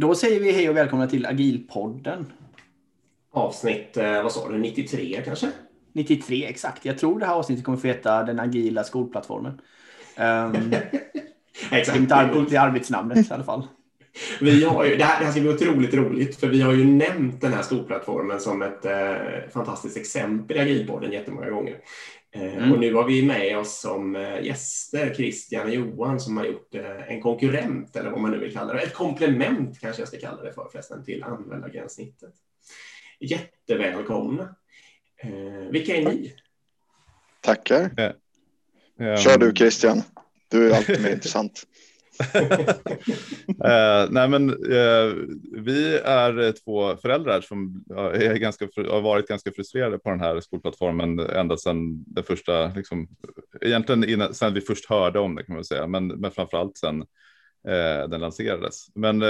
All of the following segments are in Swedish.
Då säger vi hej och välkomna till Agilpodden. Avsnitt, eh, vad sa du, 93 kanske? 93 exakt. Jag tror det här avsnittet kommer få heta den agila skolplattformen. Um, exakt. Det är, arbetsnamnet i alla fall. Vi har ju, det, här, det här ska bli otroligt roligt, för vi har ju nämnt den här skolplattformen som ett eh, fantastiskt exempel i agilpodden jättemånga gånger. Eh, mm. Och nu har vi med oss som eh, gäster Christian och Johan som har gjort eh, en konkurrent, eller vad man nu vill kalla det. Ett komplement kanske jag ska kalla det för förresten, till användargränssnittet. Jättevälkomna. Vilka är ni? Tackar. Kör du Christian. Du är alltid mer intressant uh, nej, men uh, vi är två föräldrar som är ganska, har varit ganska frustrerade på den här skolplattformen ända sedan den första, liksom, egentligen innan, sedan vi först hörde om det kan man säga, men, men framförallt sedan uh, den lanserades. Men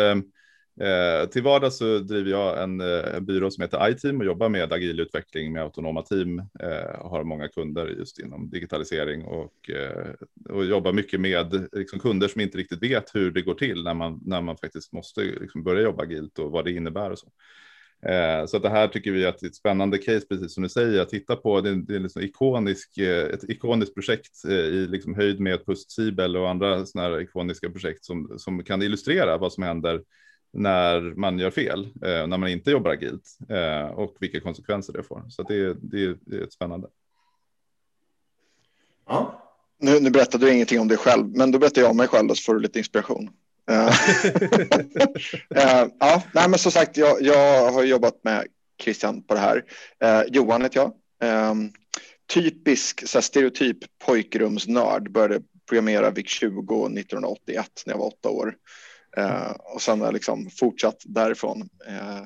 Eh, till vardags så driver jag en, eh, en byrå som heter iTeam och jobbar med agil utveckling med autonoma team. Eh, har många kunder just inom digitalisering och, eh, och jobbar mycket med liksom, kunder som inte riktigt vet hur det går till när man, när man faktiskt måste liksom, börja jobba agilt och vad det innebär och så. Eh, så det här tycker vi att det är ett spännande case, precis som du säger, att titta på. Det, det är liksom ikonisk, eh, ett ikoniskt projekt eh, i liksom höjd med Pust-Sibel och andra sådana här ikoniska projekt som, som kan illustrera vad som händer när man gör fel, eh, när man inte jobbar agilt eh, och vilka konsekvenser det får. Så det, det, det är ett spännande. Ja. Nu, nu berättade du ingenting om dig själv, men då berättar jag om mig själv så får du lite inspiration. uh, ja, nej, men som sagt, jag, jag har jobbat med Christian på det här. Uh, Johan heter jag. Typisk så här, stereotyp pojkrumsnörd. Började programmera VIC 20 1981 när jag var åtta år. Eh, och sen har jag liksom fortsatt därifrån. Eh,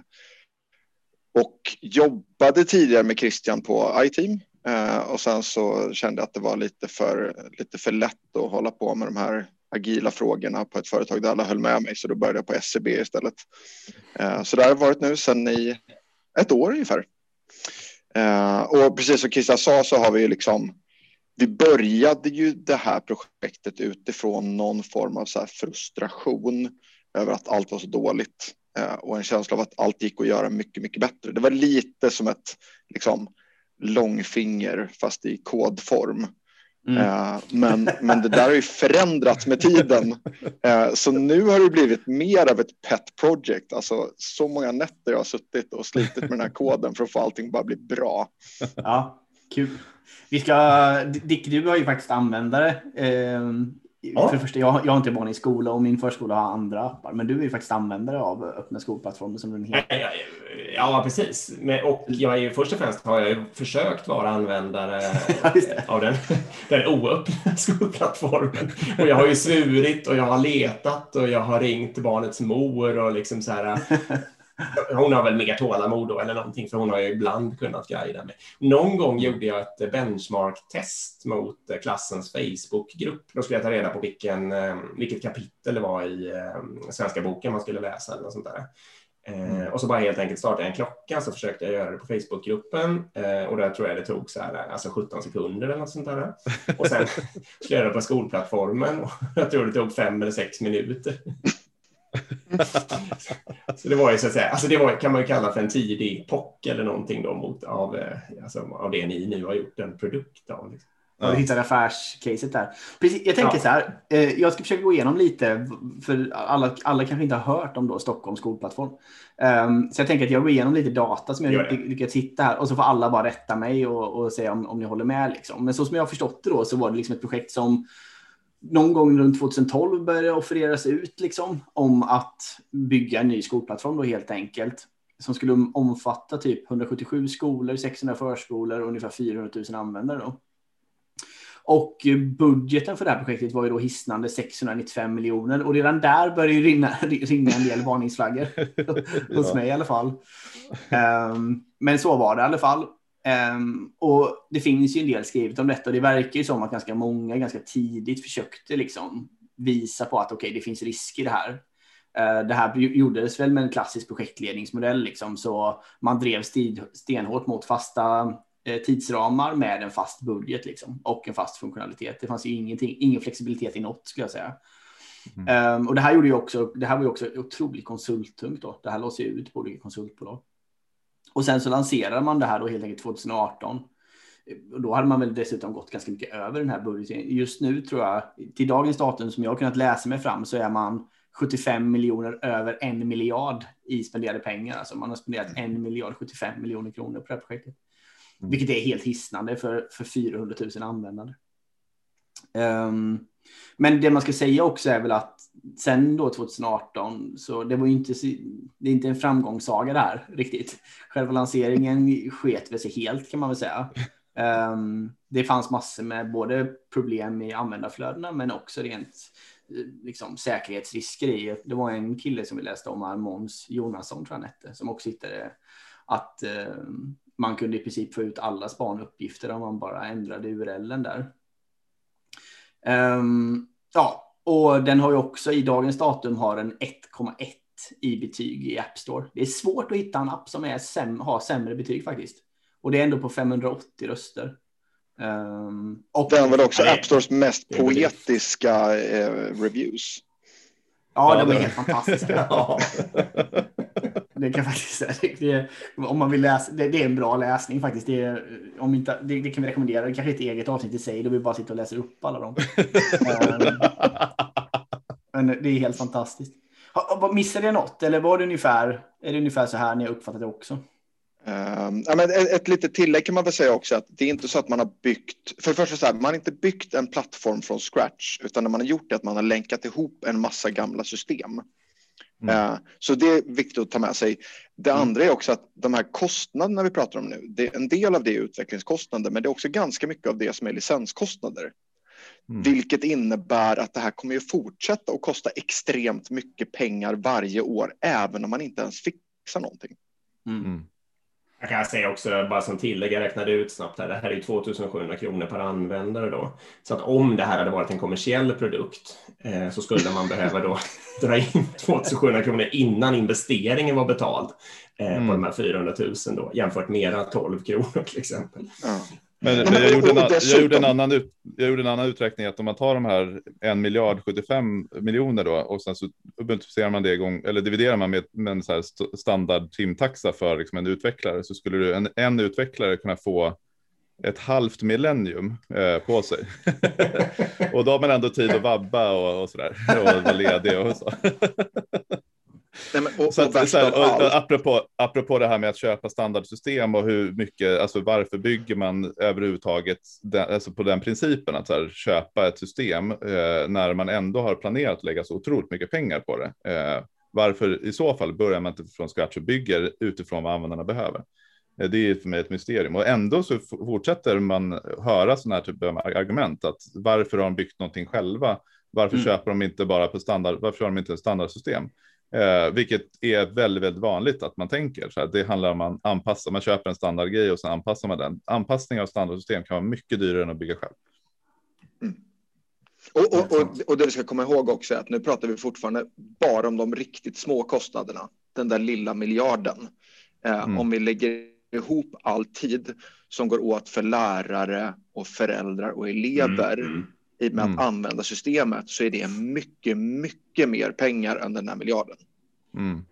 och jobbade tidigare med Christian på iTeam eh, och sen så kände jag att det var lite för, lite för lätt att hålla på med de här agila frågorna på ett företag där alla höll med mig så då började jag på SCB istället. Eh, så det har jag varit nu sedan i ett år ungefär. Eh, och precis som Christian sa så har vi liksom vi började ju det här projektet utifrån någon form av så frustration över att allt var så dåligt eh, och en känsla av att allt gick att göra mycket, mycket bättre. Det var lite som ett liksom, långfinger fast i kodform. Mm. Eh, men, men det där har ju förändrats med tiden. Eh, så nu har det blivit mer av ett pet project. Alltså så många nätter jag har suttit och slitit med den här koden för att få allting bara bli bra. Ja, kul. Vi ska, Dick, du har ju faktiskt användare. Eh, ja. För det första, jag, jag har inte barn i skola och min förskola har andra appar, men du är ju faktiskt användare av öppna skolplattformen som den heter. Ja, ja, precis. Men, och jag är ju först och främst har jag ju försökt vara användare av den, den oöppna skolplattformen. Och jag har ju svurit och jag har letat och jag har ringt barnets mor och liksom så här hon har väl mer tålamod då eller någonting, för hon har ju ibland kunnat guida mig. Någon gång gjorde jag ett benchmark-test mot klassens Facebookgrupp. Då skulle jag ta reda på vilken, eh, vilket kapitel det var i eh, svenska boken man skulle läsa eller något sånt där. Eh, mm. och så bara helt enkelt startade jag en klocka så försökte jag göra det på Facebookgruppen och där tror jag det tog så här, alltså 17 sekunder eller något sånt där. Och sen skulle jag göra det på skolplattformen och jag tror det tog fem eller sex minuter. så det var ju så att säga, alltså det var, kan man ju kalla för en tidig POC eller någonting då mot av, eh, alltså, av det ni nu har gjort en produkt av. Liksom. Ja. Du hittade affärscaset där. Precis, jag tänker ja. så här, eh, jag ska försöka gå igenom lite, för alla, alla kanske inte har hört om då Stockholms skolplattform. Um, så jag tänker att jag går igenom lite data som jag lyckats hitta här och så får alla bara rätta mig och, och säga om, om ni håller med. Liksom. Men så som jag har förstått det då så var det liksom ett projekt som någon gång runt 2012 började det offereras ut liksom, om att bygga en ny skolplattform då helt enkelt. Som skulle omfatta typ 177 skolor, 600 förskolor och ungefär 400 000 användare. Då. Och budgeten för det här projektet var ju då hisnande 695 miljoner och redan där började ju ringa, ringa en del varningsflaggor. Hos mig i alla fall. Um, men så var det i alla fall. Um, och det finns ju en del skrivet om detta och det verkar ju som att ganska många ganska tidigt försökte liksom visa på att okej, okay, det finns risk i det här. Uh, det här gjordes väl med en klassisk projektledningsmodell, liksom, så man drev stenhårt mot fasta uh, tidsramar med en fast budget liksom, och en fast funktionalitet. Det fanns ju ingenting, ingen flexibilitet i något skulle jag säga. Mm. Um, och det här gjorde ju också, det här var ju också otroligt konsulttungt då. Det här lades ju ut på olika konsultbolag. Och sen så lanserade man det här då helt enkelt 2018. Och då hade man väl dessutom gått ganska mycket över den här budgeten. Just nu tror jag, till dagens datum som jag har kunnat läsa mig fram, så är man 75 miljoner över en miljard i spenderade pengar. Alltså man har spenderat en miljard 75 miljoner kronor på det här projektet. Mm. Vilket är helt hisnande för, för 400 000 användare. Um, men det man ska säga också är väl att sen då 2018 så det var ju inte, det är inte en framgångssaga det här riktigt. Själva lanseringen sket väl sig helt kan man väl säga. Um, det fanns massor med både problem i användarflödena men också rent eh, liksom, säkerhetsrisker i. Det var en kille som vi läste om, Måns Jonasson tror jag han hette, som också hittade att uh, man kunde i princip få ut alla spanuppgifter om man bara ändrade URLen där. Um, ja, och den har ju också i dagens datum har en 1,1 i betyg i App Store. Det är svårt att hitta en app som är säm har sämre betyg faktiskt. Och det är ändå på 580 röster. Um, och den var också App Stores mest poetiska eh, reviews. Ja, ja, det var helt fantastiskt. det kan faktiskt säga. om man vill läsa, det, det, är en bra läsning faktiskt. Det, om inte, det, det kan vi rekommendera. Det kanske är ett eget avsnitt i sig, då vi bara sitter och läser upp alla dem. Ehm, men det är helt fantastiskt. Missade jag något eller var det ungefär, är det ungefär så här ni har uppfattat det också? Um, ja, men ett, ett litet tillägg kan man väl säga också att det är inte så att man har byggt, för det första så här, man har inte byggt en plattform från scratch utan det man har gjort är att man har länkat ihop en massa gamla system. Mm. Uh, så det är viktigt att ta med sig. Det mm. andra är också att de här kostnaderna vi pratar om nu, det, en del av det är utvecklingskostnader men det är också ganska mycket av det som är licenskostnader. Mm. Vilket innebär att det här kommer att fortsätta att kosta extremt mycket pengar varje år även om man inte ens fixar någonting. Mm. Jag kan säga också, bara som tillägg, jag räknade ut snabbt här, det här är 2700 kronor per användare då. Så att om det här hade varit en kommersiell produkt eh, så skulle man behöva då dra in 2700 kronor innan investeringen var betald eh, mm. på de här 400 000 då, jämfört med era 12 kronor till exempel. Ja. Men, men jag, gjorde en, jag, gjorde en annan ut, jag gjorde en annan uträkning att om man tar de här en miljard 75 miljoner då och sen så multiplicerar man det igång eller dividerar man med, med en så här standard timtaxa för liksom en utvecklare så skulle du en, en utvecklare kunna få ett halvt millennium eh, på sig. och då har man ändå tid att vabba och, och sådär och vara ledig och så. Nej, men, och, så att, och så här, apropå, apropå det här med att köpa standardsystem och hur mycket, alltså varför bygger man överhuvudtaget den, alltså på den principen att här, köpa ett system eh, när man ändå har planerat att lägga så otroligt mycket pengar på det. Eh, varför i så fall börjar man inte från scratch och bygger utifrån vad användarna behöver? Eh, det är för mig ett mysterium och ändå så fortsätter man höra sådana här typer av argument att varför har de byggt någonting själva? Varför mm. köper de inte bara på standard? Varför har de inte ett standardsystem? Eh, vilket är väldigt, väldigt vanligt att man tänker så här. Det handlar om att anpassa. Man köper en standardgrej och sen anpassar man den. Anpassning av standardsystem kan vara mycket dyrare än att bygga själv. Mm. Och, och, och, och, det vi ska komma ihåg också är att nu pratar vi fortfarande bara om de riktigt små kostnaderna. Den där lilla miljarden. Eh, mm. Om vi lägger ihop all tid som går åt för lärare och föräldrar och elever mm. I med mm. att använda systemet så är det mycket, mycket mer pengar än den här miljarden. Mm.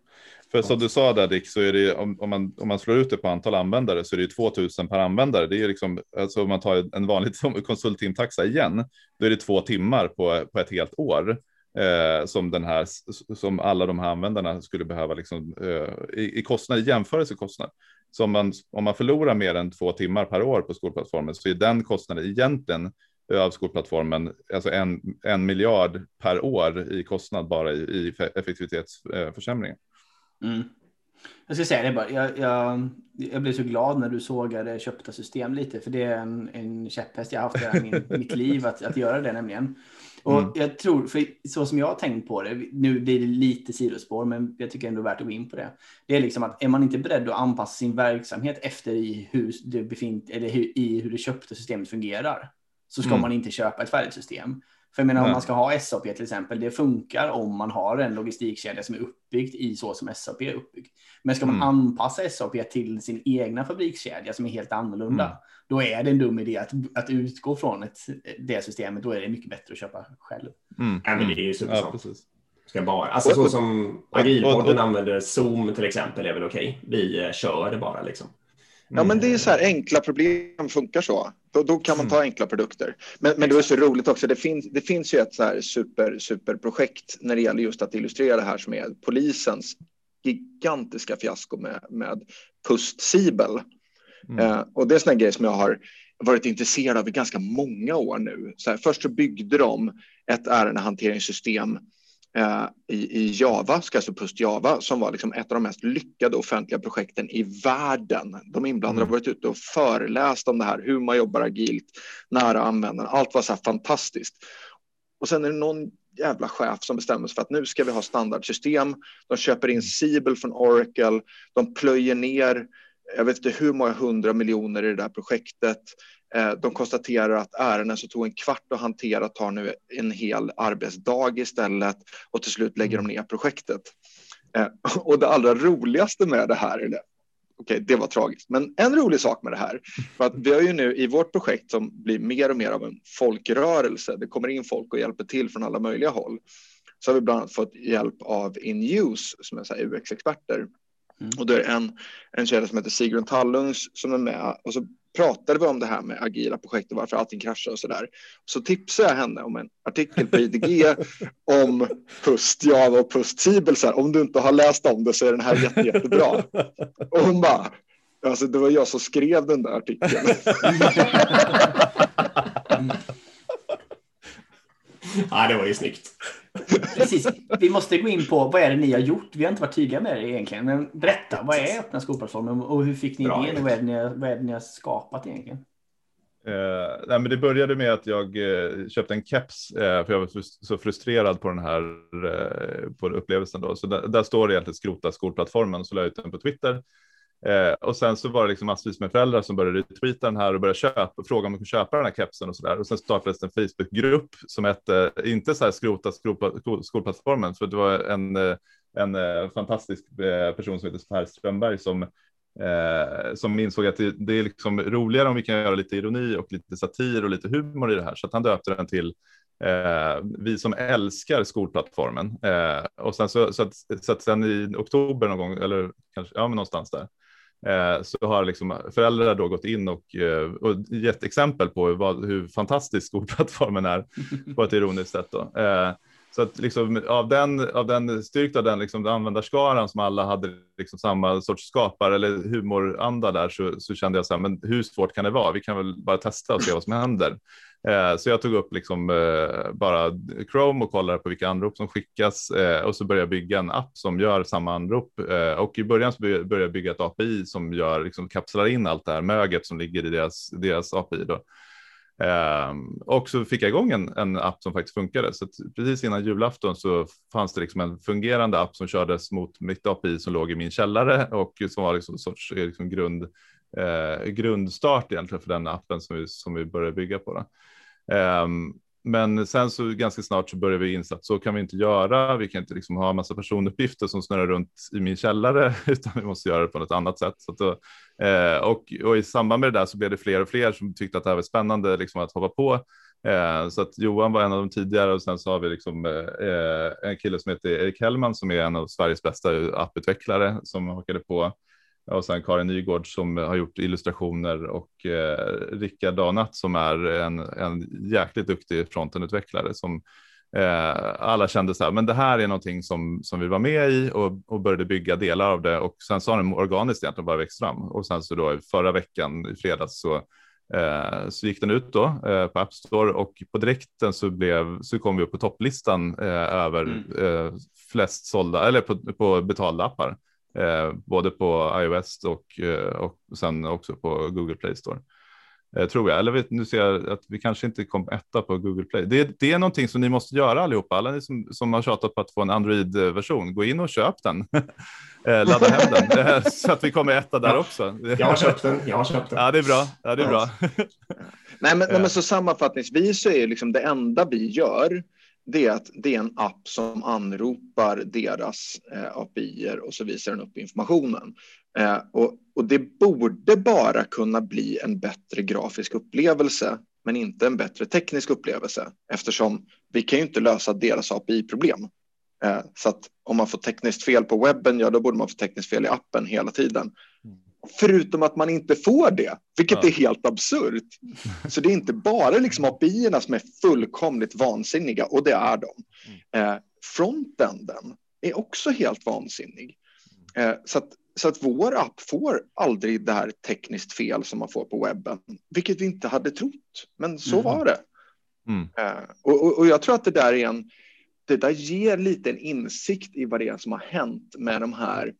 För som du sa där Dick, så är det om, om, man, om man slår ut det på antal användare så är det 2000 per användare. Det är liksom, alltså om man tar en vanlig konsulttimtaxa igen, då är det två timmar på, på ett helt år. Eh, som den här, som alla de här användarna skulle behöva liksom, eh, i, i kostnad, i jämförelsekostnad. Så om man, om man förlorar mer än två timmar per år på skolplattformen så är den kostnaden egentligen av skolplattformen, alltså en, en miljard per år i kostnad bara i, i effektivitetsförsämringar. Mm. Jag ska säga det bara, jag, jag, jag, blev så glad när du sågade köpta system lite, för det är en, en käpphäst jag haft i min, mitt liv att, att göra det nämligen. Och mm. jag tror, för så som jag har tänkt på det, nu blir det lite sidospår, men jag tycker ändå värt att gå in på det. Det är liksom att är man inte beredd att anpassa sin verksamhet efter i hur det befint eller hur, i hur det köpta systemet fungerar, så ska mm. man inte köpa ett färdigt system. För jag menar, om man ska ha SAP till exempel, det funkar om man har en logistikkedja som är uppbyggd i så som SAP är uppbyggd. Men ska man mm. anpassa SAP till sin egna fabrikskedja som är helt annorlunda, mm. då är det en dum idé att, att utgå från ett, det systemet. Då är det mycket bättre att köpa själv. Mm. Ja, men det är ju supersmart. Ja, Ska bara, alltså så som Agilpodden använder Zoom till exempel är väl okej. Okay. Vi eh, kör det bara liksom. Ja, men det är så här enkla problem funkar så. Då, då kan man ta enkla produkter. Men, men det är så roligt också. Det finns, det finns ju ett så här super, superprojekt när det gäller just att illustrera det här som är polisens gigantiska fiasko med, med Pust-Sibel. Mm. Eh, och det är sådana grejer som jag har varit intresserad av i ganska många år nu. Så här, först så byggde de ett ärendehanteringssystem eh, i, i Java, ska alltså Pust Java, som var liksom ett av de mest lyckade offentliga projekten i världen. De inblandade mm. har varit ute och föreläst om det här, hur man jobbar agilt, nära användaren. Allt var så här fantastiskt. Och sen är det någon jävla chef som bestämmer sig för att nu ska vi ha standardsystem. De köper in Siebel från Oracle. De plöjer ner, jag vet inte hur många hundra miljoner i det där projektet. Eh, de konstaterar att ärenden som tog en kvart att hantera tar nu en hel arbetsdag istället och till slut lägger de ner projektet. Eh, och det allra roligaste med det här det. Okej, okay, det var tragiskt, men en rolig sak med det här för att vi har ju nu i vårt projekt som blir mer och mer av en folkrörelse. Det kommer in folk och hjälper till från alla möjliga håll. Så har vi bland annat fått hjälp av Inuse som är UX-experter. Mm. Och det är en, en tjej som heter Sigrun Tallungs som är med och så pratade vi om det här med agila projekt och varför allting kraschar och så där. Så tipsade jag henne om en artikel på IDG om Pust Java och Pust Sibel. Så här, om du inte har läst om det så är den här jätte, jättebra. Och hon bara, alltså det var jag som skrev den där artikeln. ja, det var ju snyggt. Precis. Vi måste gå in på vad är det ni har gjort? Vi har inte varit tydliga med det egentligen. Men berätta, vad är öppna skolplattformen och hur fick ni Bra, idén och vad är, ni har, vad är det ni har skapat egentligen? Eh, nej, men det började med att jag eh, köpte en keps eh, för jag var så frustrerad på den här eh, på upplevelsen. Då. Så där, där står det egentligen skrota skolplattformen så la jag ut den på Twitter Eh, och sen så var det liksom massvis med föräldrar som började retweeta den här och började köpa, fråga om de kunde köpa den här kepsen och så där. Och sen startades en Facebookgrupp som hette, inte så här skrota skolplattformen, för det var en, eh, en eh, fantastisk eh, person som heter Per Strömberg som Eh, som insåg att det, det, är liksom roligare om vi kan göra lite ironi och lite satir och lite humor i det här. Så att han döpte den till eh, Vi som älskar skolplattformen. Eh, och sen så, så, att, så att sen i oktober någon gång, eller kanske ja, men någonstans där, Eh, så har liksom föräldrar då gått in och, eh, och gett exempel på vad, hur fantastisk skolplattformen är på ett ironiskt sätt. Då. Eh, så att liksom av den, av den styrkt av den liksom användarskaran som alla hade liksom samma sorts skapar eller humoranda där så, så kände jag så här, men hur svårt kan det vara? Vi kan väl bara testa och se vad som händer. Eh, så jag tog upp liksom eh, bara Chrome och kollade på vilka anrop som skickas eh, och så började jag bygga en app som gör samma anrop. Eh, och i början så började jag bygga ett API som gör, liksom kapslar in allt det här möget som ligger i deras, deras API. Då. Ehm, och så fick jag igång en, en app som faktiskt funkade. Så precis innan julafton så fanns det liksom en fungerande app som kördes mot mitt API som låg i min källare och som var liksom en sorts eh, liksom grund eh, grundstart egentligen för den appen som vi, som vi började bygga på. Då. Ehm, men sen så ganska snart så började vi inse att så kan vi inte göra. Vi kan inte liksom ha en massa personuppgifter som snurrar runt i min källare, utan vi måste göra det på något annat sätt. Så då, eh, och, och, i samband med det där så blev det fler och fler som tyckte att det här var spännande liksom, att hoppa på. Eh, så att Johan var en av de tidigare och sen så har vi liksom, eh, en kille som heter Erik Hellman som är en av Sveriges bästa apputvecklare som hakade på och sen Karin Nygård som har gjort illustrationer och eh, Rickard Danat som är en, en jäkligt duktig frontenutvecklare som eh, alla kände så här, men det här är någonting som, som vi var med i och, och började bygga delar av det. Och sen så har den organiskt egentligen bara växt fram. Och sen så då förra veckan i fredags så Eh, så gick den ut då eh, på App Store. Och på direkten så, blev, så kom vi upp på topplistan eh, över mm. Eh, flest sålda eller på, på betalda appar eh, både på iOS och, eh, och sen också på Google Play Store. Eh, tror jag, eller vet, nu ser jag att vi kanske inte kom etta på Google Play. Det, det är någonting som ni måste göra allihopa, alla ni som, som har tjatat på att få en Android-version, gå in och köp den. Eh, ladda hem den eh, så att vi kommer etta där också. Jag har köpt den. Jag har köpt den. Ja, det är bra. Ja, det är bra. nej, men, nej, men så sammanfattningsvis så är liksom det enda vi gör det är att det är en app som anropar deras eh, API och så visar den upp informationen. Eh, och, och, det borde bara kunna bli en bättre grafisk upplevelse men inte en bättre teknisk upplevelse eftersom vi kan ju inte lösa deras API-problem. Eh, så att om man får tekniskt fel på webben, ja då borde man få tekniskt fel i appen hela tiden. Förutom att man inte får det, vilket ja. är helt absurt. Så det är inte bara liksom api som är fullkomligt vansinniga, och det är de. Eh, frontenden är också helt vansinnig. Eh, så, att, så att vår app får aldrig det här tekniskt fel som man får på webben, vilket vi inte hade trott. Men så mm. var det. Mm. Eh, och, och, och, jag tror att det där är en, det där ger lite en insikt i vad det är som har hänt med de här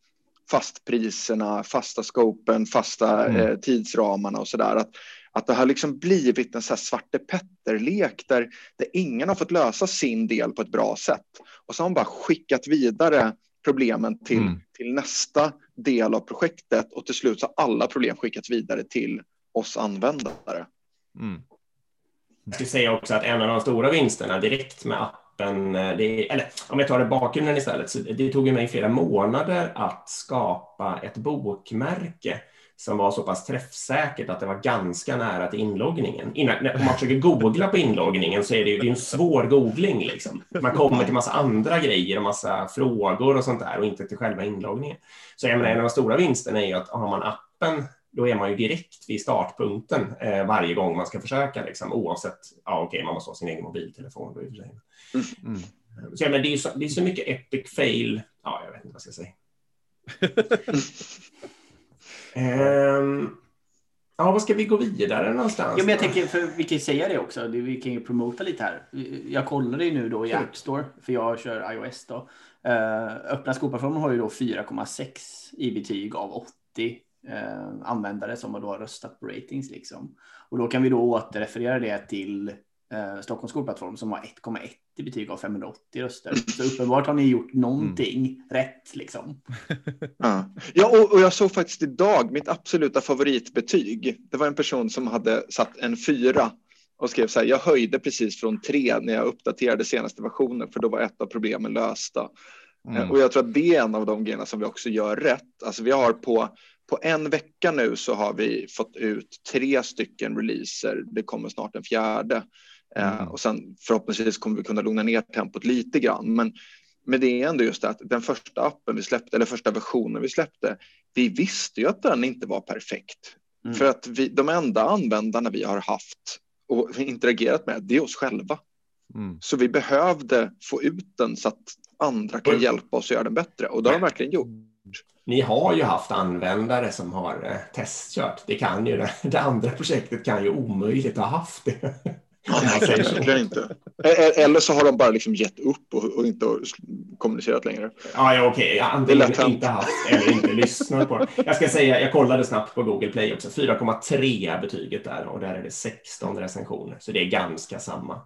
fastpriserna, fasta scopen, fasta mm. eh, tidsramarna och så där. Att, att det har liksom blivit en så här Svarte Petter-lek där, där ingen har fått lösa sin del på ett bra sätt. Och så har man bara skickat vidare problemen till, mm. till nästa del av projektet och till slut så har alla problem skickats vidare till oss användare. Mm. Jag skulle säga också att en av de stora vinsterna direkt med appen, men eh, det, eller om jag tar det bakgrunden istället, så det tog mig flera månader att skapa ett bokmärke som var så pass träffsäkert att det var ganska nära till inloggningen. Innan, om man försöker googla på inloggningen så är det ju det är en svår googling. Liksom. Man kommer till massa andra grejer och massa frågor och sånt där och inte till själva inloggningen. Så jag menar, en av de stora vinsterna är ju att har man appen då är man ju direkt vid startpunkten eh, varje gång man ska försöka, liksom, oavsett, ja okej, okay, man måste ha sin egen mobiltelefon då i och för sig. Mm. Så, ja, men det, är så, det är så mycket epic fail, ja, jag vet inte vad jag ska säga. Um, ja, vad ska vi gå vidare någonstans? Ja, men jag tänker, för vi kan ju säga det också. Vi kan ju promota lite här. Jag kollade ju nu då i App Store, för jag kör iOS då. Uh, öppna skolplattformen har ju då 4,6 i betyg av 80 uh, eh, användare som har då röstat på ratings liksom. Och då kan vi då återreferera det till eh, Stockholms skolplattform som har 1,1 i betyg av 580 röster. Så uppenbart har ni gjort någonting mm. rätt liksom. Ja, ja och, och, jag såg faktiskt idag mitt absoluta favoritbetyg. Det var en person som hade satt en fyra och skrev så här. Jag höjde precis från tre när jag uppdaterade senaste versionen för då var ett av problemen lösta. Mm. Och jag tror att det är en av de grejerna som vi också gör rätt. Alltså vi har på på en vecka nu så har vi fått ut tre stycken releaser. Det kommer snart en fjärde. Eh, mm. och sen förhoppningsvis kommer vi kunna lugna ner tempot lite grann. Men, men det är ändå just det att den första appen vi släppte, eller första versionen vi släppte, vi visste ju att den inte var perfekt. Mm. För att vi, de enda användarna vi har haft och interagerat med, det är oss själva. Mm. Så vi behövde få ut den så att andra kan hjälpa oss att göra den bättre. Och det har de verkligen gjort. Ni har ju haft användare som har eh, testkört. Det kan ju det. Det andra projektet kan ju omöjligt ha haft det. verkligen inte. Eller så har de bara liksom gett upp och, och inte kommunicerat längre. Ja, ja okej. Okay. Antingen inte haft eller inte lyssnat på det. Jag ska säga, jag kollade snabbt på Google Play också. 4,3 betyget där och där är det 16 recensioner. Så det är ganska samma.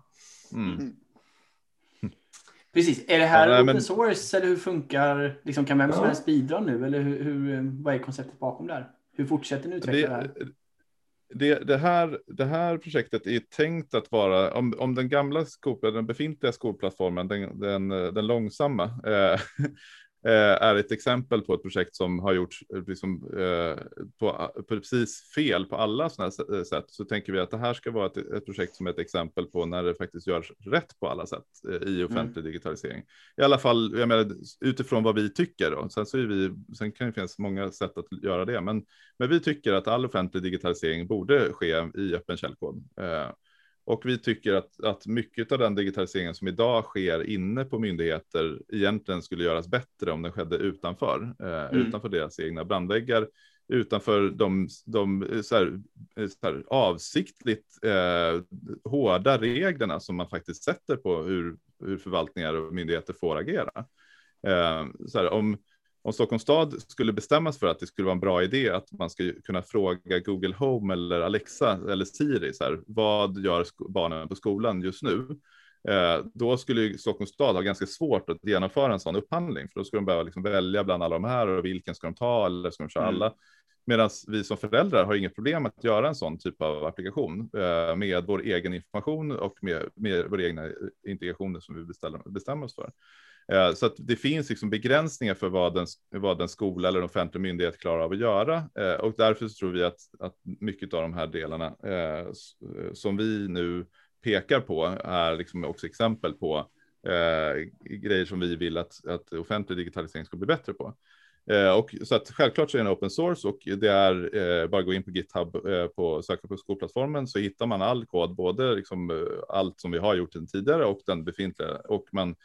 Mm. Precis. Är det här ja, open source eller hur funkar, liksom, kan vem som helst bidra nu eller hur, hur, vad är konceptet bakom där? Hur fortsätter ni utveckla det, det här? det, det, här, det här projektet är tänkt att vara, om, om den gamla skol, den befintliga skolplattformen, den, den, den långsamma, Eh, är ett exempel på ett projekt som har gjorts eh, liksom, eh, på, precis fel på alla sådana här sätt. Så tänker vi att det här ska vara ett, ett, projekt som är ett exempel på när det faktiskt görs rätt på alla sätt i offentlig mm. digitalisering. I alla fall jag menar, utifrån vad vi tycker. Då. Sen, så är vi, sen kan det finnas många sätt att göra det, men, men vi tycker att all offentlig digitalisering borde ske i öppen källkod. Och vi tycker att, att mycket av den digitaliseringen som idag sker inne på myndigheter egentligen skulle göras bättre om den skedde utanför, eh, mm. utanför deras egna brandväggar, utanför de, de så här, så här, avsiktligt eh, hårda reglerna som man faktiskt sätter på hur, hur förvaltningar och myndigheter får agera. Eh, så här, om, om Stockholms stad skulle bestämmas för att det skulle vara en bra idé att man ska kunna fråga Google Home eller Alexa eller Siri, så här, vad gör barnen på skolan just nu? Eh, då skulle Stockholms stad ha ganska svårt att genomföra en sån upphandling, för då skulle de behöva liksom välja bland alla de här och vilken ska de ta eller ska de köra mm. alla? Medan vi som föräldrar har inget problem att göra en sån typ av applikation eh, med vår egen information och med, med våra egna integrationer som vi bestämmer oss för. Eh, så att det finns liksom begränsningar för vad en, vad en skola eller en offentlig myndighet klarar av att göra. Eh, och därför tror vi att, att mycket av de här delarna eh, eh, som vi nu pekar på är liksom också exempel på grejer som vi vill att, att offentlig digitalisering ska bli bättre på. och så att självklart så är den open source och det är bara gå in på GitHub på söka på skolplattformen så hittar man all kod, både liksom allt som vi har gjort tidigare och den befintliga och man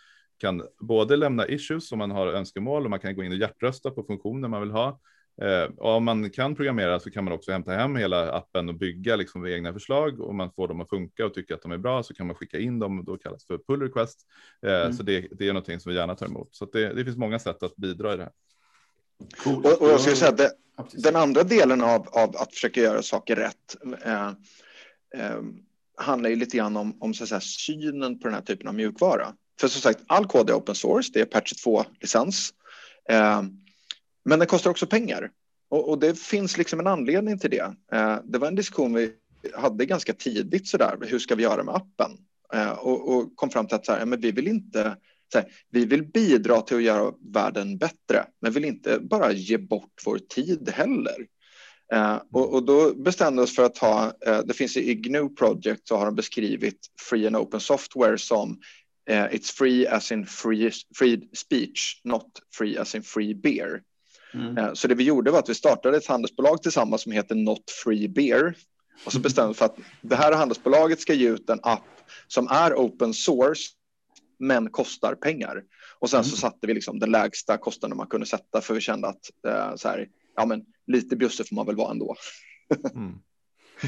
kan både lämna issues om man har önskemål och man kan gå in och hjärtrösta på funktioner man vill ha. Eh, om man kan programmera så kan man också hämta hem hela appen och bygga liksom egna förslag och man får dem att funka och tycker att de är bra så kan man skicka in dem och då kallas för pull request. Eh, mm. Så det, det, är någonting som vi gärna tar emot. Så det, det finns många sätt att bidra i det här. Cool. Och, och, jag skulle säga att det, den andra delen av, av, att försöka göra saker rätt eh, eh, handlar ju lite grann om, om så säga, synen på den här typen av mjukvara. För som sagt, all kod är open source, det är Patch 2-licens. Eh, men den kostar också pengar. Och, och, det finns liksom en anledning till det. Eh, det var en diskussion vi hade ganska tidigt sådär, hur ska vi göra med appen? Eh, och, och, kom fram till att så här, men vi vill inte här, vi vill bidra till att göra världen bättre, men vill inte bara ge bort vår tid heller. Eh, och, och, då bestämde vi oss för att ha, eh, det finns i GNU Project så har de beskrivit Free and Open Software som Uh, it's free as in free, free speech, not free as in free beer. Mm. Uh, så det vi gjorde var att vi startade ett handelsbolag tillsammans som heter Not Free Beer. Och så mm. bestämde vi för att det här handelsbolaget ska ge ut en app som är open source men kostar pengar. Och sen mm. så satte vi liksom den lägsta kostnaden man kunde sätta för vi kände att uh, så här, ja, men lite bjussig får man väl vara ändå. mm.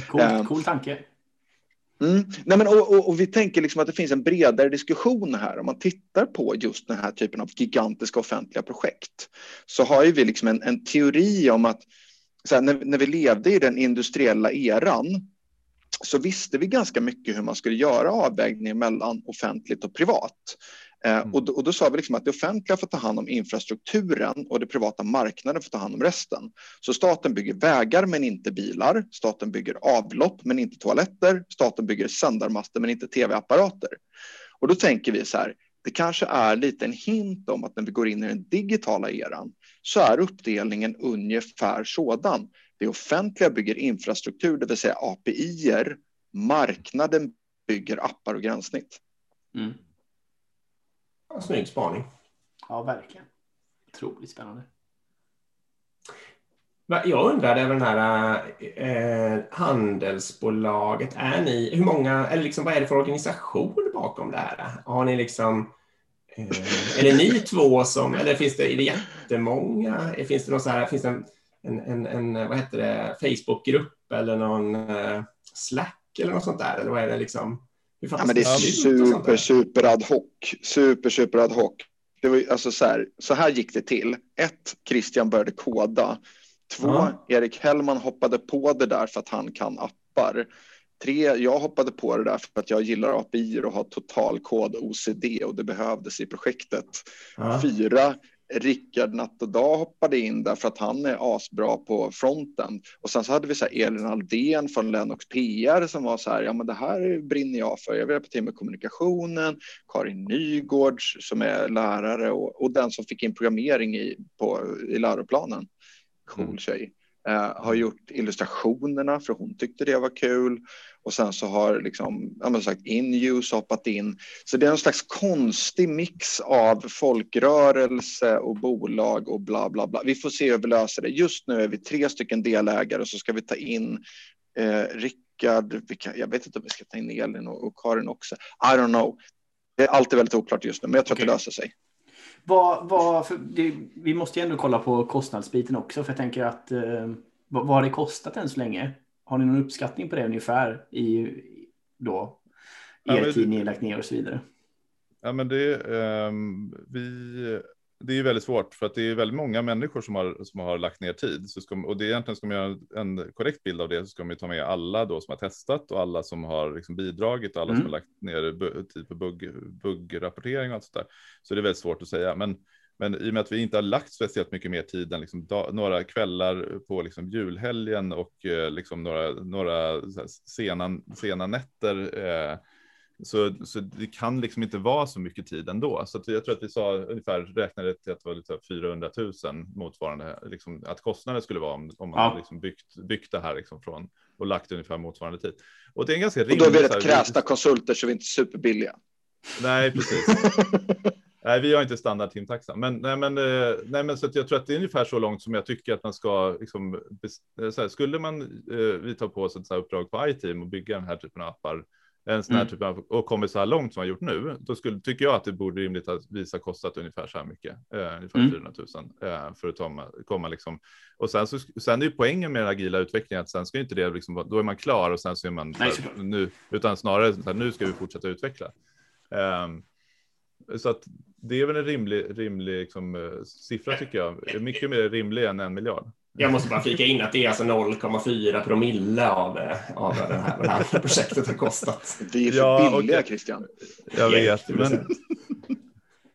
Cool, cool tanke. Mm. Nej, men, och, och, och, vi tänker liksom att det finns en bredare diskussion här. Om man tittar på just den här typen av gigantiska offentliga projekt så har ju vi liksom en, en teori om att här, när, när vi levde i den industriella eran så visste vi ganska mycket hur man skulle göra avvägningen mellan offentligt och privat. Eh, mm. Och, då, och, då, sa vi liksom att det offentliga får ta hand om infrastrukturen och det privata marknaden får ta hand om resten. Så staten bygger vägar men inte bilar. Staten bygger avlopp men inte toaletter. Staten bygger sändarmaster men inte tv-apparater. Och då tänker vi så här, det kanske är lite en hint om att när vi går in i den digitala eran så är uppdelningen ungefär sådan. Det offentliga bygger infrastruktur, det vill säga API-er. Marknaden bygger appar och gränssnitt. Mm. Snygg spaning. Ja, verkligen. Otroligt spännande. Jag undrar över den här eh, handelsbolaget. Är ni, hur många, eller liksom, vad är det för organisation bakom det här? Har ni liksom, eh, är det ni två som, eller finns det, är det jättemånga? Finns det någon så här, finns det en, en, en, en vad heter det, Facebookgrupp eller någon eh, Slack eller något sånt där? Eller vad är det liksom? Ja, men det är super, super ad hoc. Super, super ad hoc. Det var alltså så här, så här gick det till. Ett, Christian började koda. Två, ja. Erik Hellman hoppade på det där för att han kan appar. Tre, jag hoppade på det där för att jag gillar API och har totalkod OCD och det behövdes i projektet. Ja. Fyra, Rickard natt och dag hoppade in där för att han är asbra på fronten. Och sen så hade vi så Elin Aldén från Lennox PR som var så här, ja men det här brinner jag för, jag vill hjälpa till med kommunikationen. Karin Nygårds som är lärare och, och den som fick in programmering i, på, i läroplanen. Cool mm. tjej. Uh, har gjort illustrationerna för hon tyckte det var kul och sen så har liksom, ja, men sagt Inuse hoppat in. Så det är en slags konstig mix av folkrörelse och bolag och bla bla bla. Vi får se hur vi löser det. Just nu är vi tre stycken delägare och så ska vi ta in eh, Rickard, jag vet inte om vi ska ta in Elin och, och Karin också. I don't know. Det är alltid väldigt oklart just nu, men jag tror okay. att det löser sig. Vad, vad, det, vi måste ju ändå kolla på kostnadsbiten också, för jag tänker att eh, vad, vad har det kostat än så länge? Har ni någon uppskattning på det ungefär i då er ja, tid ni lagt ner och så vidare? Ja, men det, um, vi, det är väldigt svårt för att det är väldigt många människor som har, som har lagt ner tid. Så ska, och det är egentligen ska man göra en korrekt bild av det så ska man ta med alla då som har testat och alla som har liksom bidragit och alla mm. som har lagt ner tid på bugg, buggrapportering och allt sånt där. Så det är väldigt svårt att säga. Men men i och med att vi inte har lagt speciellt mycket mer tid än liksom några kvällar på liksom julhelgen och eh, liksom några, några sena, sena nätter eh, så, så det kan liksom inte vara så mycket tid ändå. Så jag tror att vi sa ungefär räknade till att det var lite 400 000 motsvarande, liksom, att kostnaden skulle vara om, om man ja. liksom byggt, byggt det här liksom från och lagt ungefär motsvarande tid. Och det är en ganska rimlig. Och då är vi rätt kräsna konsulter så vi är inte superbilliga. Nej, precis. nej, vi har inte standard timtaxa, men nej, men eh, nej, men så jag tror att det är ungefär så långt som jag tycker att man ska. Liksom, så här, skulle man eh, vi ta på oss ett så här uppdrag på iTeam och bygga den här typen av appar en sån här mm. typ av, och kommit så här långt som man gjort nu, då skulle, tycker jag att det borde rimligt att visa kostat ungefär så här mycket, eh, ungefär mm. 400 000 eh, för att ta, komma liksom. Och sen så, sen är ju poängen med den agila utvecklingen att sen ska inte det liksom, då är man klar och sen så är man Nej, här, nu, utan snarare så här, nu ska vi fortsätta utveckla. Eh, så att det är väl en rimlig, rimlig liksom, eh, siffra tycker jag, mycket mer rimlig än en miljard. Jag måste bara flika in att det är alltså 0,4 promille av, eh, av det, här, det här projektet har kostat. Vi är för ja, billiga, och, Christian. Jag vet, men...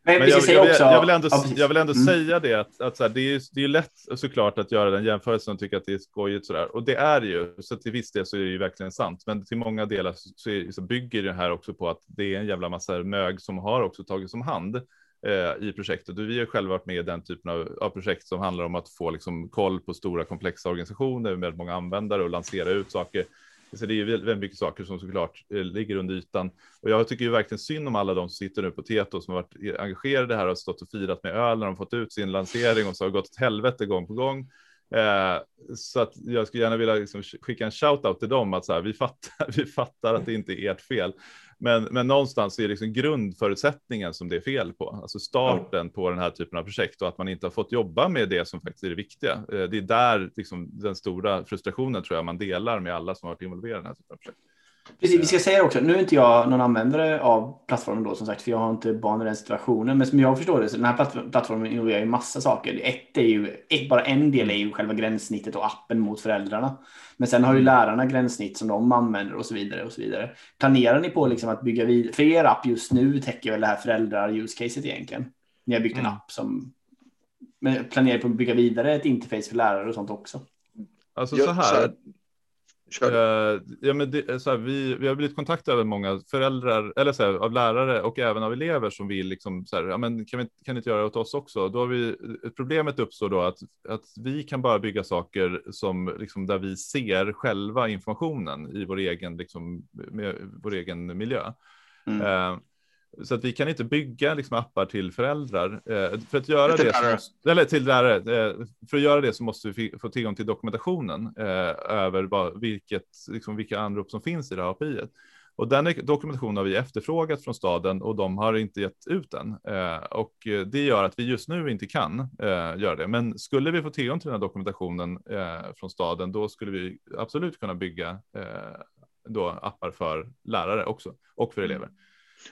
Men, men jag, jag, vill, jag, vill ändå, jag vill ändå mm. säga det att, att så här, det, är, det är lätt såklart att göra den jämförelsen och tycka att det är skojigt så där. Och det är ju, så till viss del så är det ju verkligen sant. Men till många delar så, är, så bygger det här också på att det är en jävla massa mög som har också tagits om hand eh, i projektet. Och vi har själva varit med i den typen av, av, projekt som handlar om att få liksom, koll på stora komplexa organisationer med många användare och lansera ut saker. Så det är väldigt mycket saker som såklart eh, ligger under ytan. Och jag tycker ju verkligen synd om alla de som sitter nu på Teto som har varit engagerade här och stått och firat med öl när de fått ut sin lansering och så har gått åt helvete gång på gång. Eh, så att jag skulle gärna vilja liksom skicka en shout out till dem att så här, vi fattar, vi fattar att det inte är ert fel. Men, men någonstans är liksom grundförutsättningen som det är fel på, alltså starten ja. på den här typen av projekt och att man inte har fått jobba med det som faktiskt är det viktiga. Eh, det är där liksom den stora frustrationen tror jag man delar med alla som har varit involverade i den här typen av projekt. Precis, vi ska säga också, nu är inte jag någon användare av plattformen då som sagt, för jag har inte barn i den situationen. Men som jag förstår det, så den här plattformen involverar ju massa saker. Ett är ju, ett, bara en del är ju själva gränssnittet och appen mot föräldrarna. Men sen har ju mm. lärarna gränssnitt som de använder och så vidare och så vidare. Planerar ni på liksom att bygga vidare? För er app just nu täcker väl det här föräldrar use caset egentligen? Ni har byggt en mm. app som men planerar på att bygga vidare ett interface för lärare och sånt också? Alltså så här, Uh, ja, men det, så här, vi, vi har blivit kontaktade av många föräldrar eller så här, av lärare och även av elever som vill liksom så här, ja, men kan vi kan ni inte göra det åt oss också? Då har vi problemet uppstår då att, att vi kan bara bygga saker som liksom där vi ser själva informationen i vår egen liksom med vår egen miljö. Mm. Uh, så att vi kan inte bygga liksom appar till föräldrar. Eh, för att göra till det, lärare. Måste, eller till lärare, eh, för att göra det så måste vi få tillgång till dokumentationen eh, över vad, vilket, liksom, vilka anrop som finns i det här API. Och den dokumentationen har vi efterfrågat från staden och de har inte gett ut den. Eh, och det gör att vi just nu inte kan eh, göra det. Men skulle vi få tillgång till den här dokumentationen eh, från staden, då skulle vi absolut kunna bygga då appar för lärare också och för elever.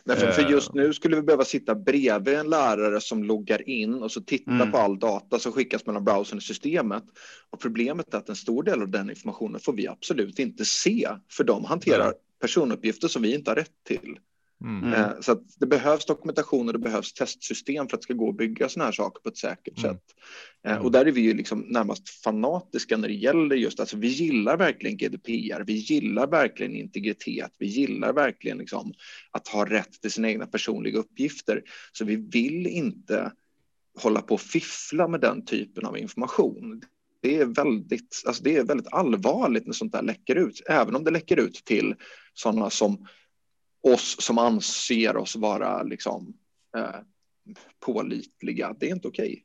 Därför, för just nu skulle vi behöva sitta bredvid en lärare som loggar in och så titta mm. på all data som skickas mellan browsern och systemet. Och problemet är att en stor del av den informationen får vi absolut inte se, för de hanterar personuppgifter som vi inte har rätt till. Mm. Eh, så att det behövs dokumentation och det behövs testsystem för att det ska gå att bygga sådana här saker på ett säkert mm. sätt. Eh, mm. Och där är vi ju liksom närmast fanatiska när det gäller just, alltså vi gillar verkligen GDPR, vi gillar verkligen integritet, vi gillar verkligen liksom att ha rätt till sina egna personliga uppgifter. Så vi vill inte hålla på och fiffla med den typen av information. Det är väldigt, alltså det är väldigt allvarligt när sånt där läcker ut, även om det läcker ut till sådana som oss som anser oss vara liksom, eh, pålitliga. Det är inte okej.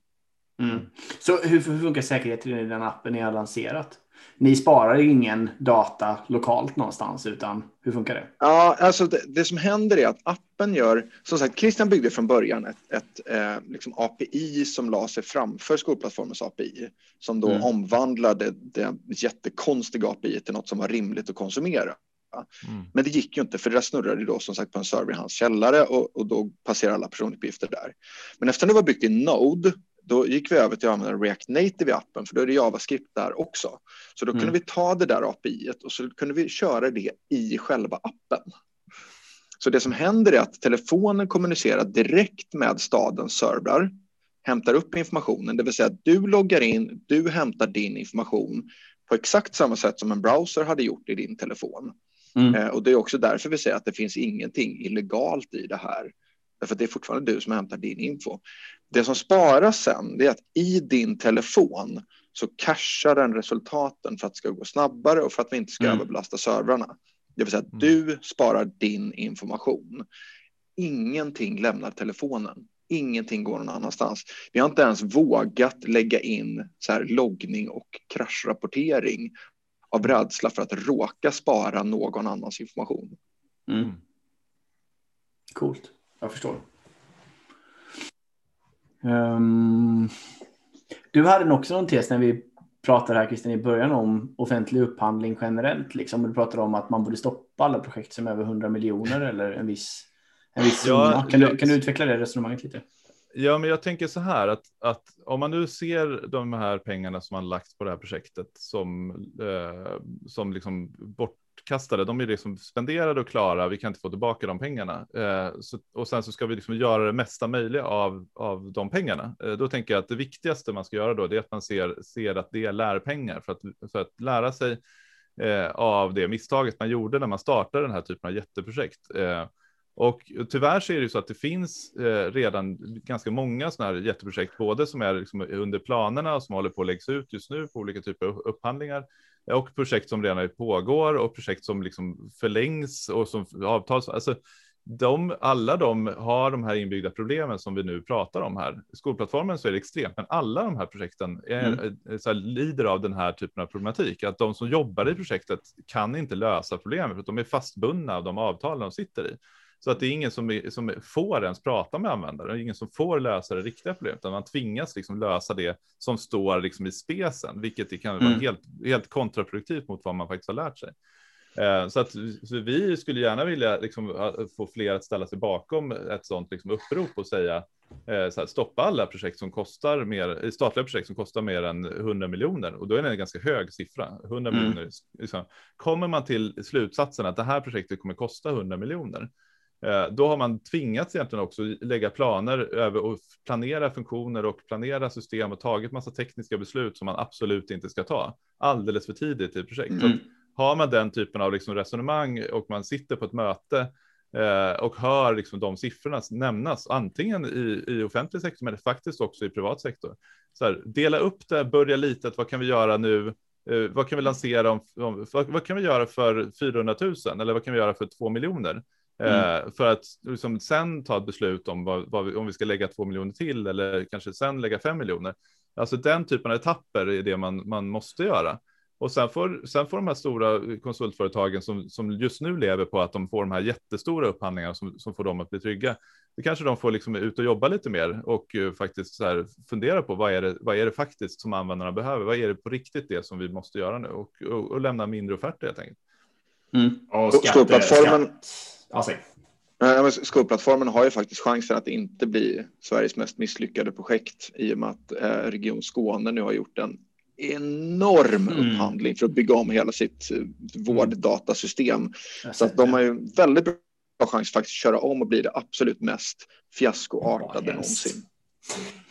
Okay. Mm. Så hur, hur funkar säkerheten i den appen ni har lanserat? Ni sparar ingen data lokalt någonstans, utan hur funkar det? Ja, alltså det, det som händer är att appen gör, som sagt, Christian byggde från början ett, ett eh, liksom API som la sig framför skolplattformens API, som då mm. omvandlade det jättekonstiga API till något som var rimligt att konsumera. Mm. Men det gick ju inte för det där snurrade då som sagt på en server i hans källare och, och då passerar alla personuppgifter där. Men efter det var byggt i Node då gick vi över till att använda React Native i appen för då är det JavaScript där också. Så då mm. kunde vi ta det där API och så kunde vi köra det i själva appen. Så det som händer är att telefonen kommunicerar direkt med stadens servrar hämtar upp informationen, det vill säga att du loggar in, du hämtar din information på exakt samma sätt som en browser hade gjort i din telefon. Mm. Eh, och det är också därför vi säger att det finns ingenting illegalt i det här. Därför att det är fortfarande du som hämtar din info. Det som sparas sen det är att i din telefon så cashar den resultaten för att det ska gå snabbare och för att vi inte ska mm. överbelasta servrarna. Det vill säga att mm. du sparar din information. Ingenting lämnar telefonen. Ingenting går någon annanstans. Vi har inte ens vågat lägga in så här loggning och kraschrapportering av rädsla för att råka spara någon annans information. Mm. Coolt, jag förstår. Um, du hade också någon tes när vi pratade här Christian i början om offentlig upphandling generellt. Liksom. Du pratade om att man borde stoppa alla projekt som är över 100 miljoner eller en viss, en viss ja, Kan, du, kan du utveckla det resonemanget lite? Ja, men jag tänker så här att, att om man nu ser de här pengarna som man lagt på det här projektet som, eh, som liksom bortkastade, de är liksom spenderade och klara, vi kan inte få tillbaka de pengarna. Eh, så, och sen så ska vi liksom göra det mesta möjliga av, av de pengarna. Eh, då tänker jag att det viktigaste man ska göra då, det är att man ser, ser att det är lärpengar för att, för att lära sig eh, av det misstaget man gjorde när man startade den här typen av jätteprojekt. Eh, Eh, och tyvärr så är det ju så att det finns eh, redan ganska många sådana här jätteprojekt, både som är liksom under planerna och som håller på att läggas ut just nu på olika typer av upphandlingar och projekt som redan pågår och projekt som liksom förlängs och som avtals. Alltså, de, alla de har de här inbyggda problemen som vi nu pratar om här. Skolplattformen så är det extremt, men alla de här projekten är, mm. Eh, här, lider av den här typen av problematik. Att de som jobbar i projektet kan inte lösa problemet för att de är fastbundna av de avtal de sitter i. Så att det är ingen som, som får ens prata med användare, det är ingen som får lösa det riktiga problemet, utan man tvingas liksom lösa det som står liksom i spesen, vilket kan vara mm. helt, helt kontraproduktivt mot vad man faktiskt har lärt sig. Eh, så att så vi skulle gärna vilja liksom få fler att ställa sig bakom ett sådant liksom upprop och säga eh, här, stoppa alla projekt som kostar mer, statliga projekt som kostar mer än 100 miljoner och då är det en ganska hög siffra. 100 mm. miljoner. Liksom. Kommer man till slutsatsen att det här projektet kommer kosta 100 miljoner, då har man tvingats egentligen också lägga planer över och planera funktioner och planera system och tagit massa tekniska beslut som man absolut inte ska ta alldeles för tidigt i projekt. Mm. har man den typen av liksom resonemang och man sitter på ett möte eh, och hör liksom de siffrorna nämnas antingen i, i offentlig sektor men faktiskt också i privat sektor. Så här, dela upp det, börja lite, vad kan vi göra nu? Eh, vad kan vi lansera om, om vad, vad, kan vi göra för 400 000 eller vad kan vi göra för 2 miljoner? Mm. Eh, för att liksom sen ta ett beslut om vad, vad vi, om vi ska lägga två miljoner till eller kanske sen lägga fem miljoner. Alltså den typen av etapper är det man, man måste göra. Och sen får, sen får de här stora konsultföretagen som, som just nu lever på att de får de här jättestora upphandlingarna som, som får dem att bli trygga. Det kanske de får liksom ut och jobba lite mer och uh, faktiskt så här fundera på vad är, det, vad är det faktiskt som användarna behöver? Vad är det på riktigt det som vi måste göra nu och, och, och lämna mindre offerter helt enkelt. Mm. Och skatte, skatt Alltså. Skolplattformen har ju faktiskt chansen att inte bli Sveriges mest misslyckade projekt i och med att eh, Region Skåne nu har gjort en enorm mm. upphandling för att bygga om hela sitt eh, vårddatasystem. Så att de har ju väldigt bra chans att faktiskt köra om och bli det absolut mest fiaskoartade någonsin.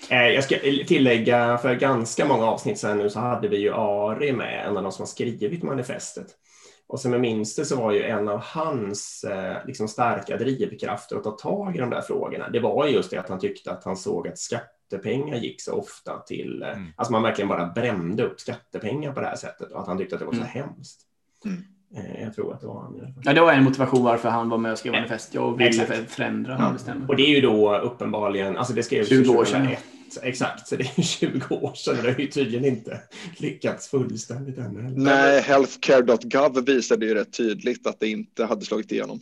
Eh, jag ska tillägga, för ganska många avsnitt sedan nu så hade vi ju Ari med, en av de som har skrivit manifestet. Och som jag minns det så var ju en av hans eh, liksom starka drivkrafter att ta tag i de där frågorna. Det var just det att han tyckte att han såg att skattepengar gick så ofta till, eh, mm. alltså man verkligen bara brände upp skattepengar på det här sättet och att han tyckte att det var så mm. hemskt. Mm. Eh, jag tror att det var han. Ja, det var en motivation varför han var med och skrev manifest. Jag ville Exakt. förändra. Ja. Och det är ju då uppenbarligen, alltså det skrevs 20 år sedan. Exakt, så det är 20 år sedan. Det har ju tydligen inte lyckats fullständigt ännu. Nej, healthcare.gov visade ju rätt tydligt att det inte hade slagit igenom.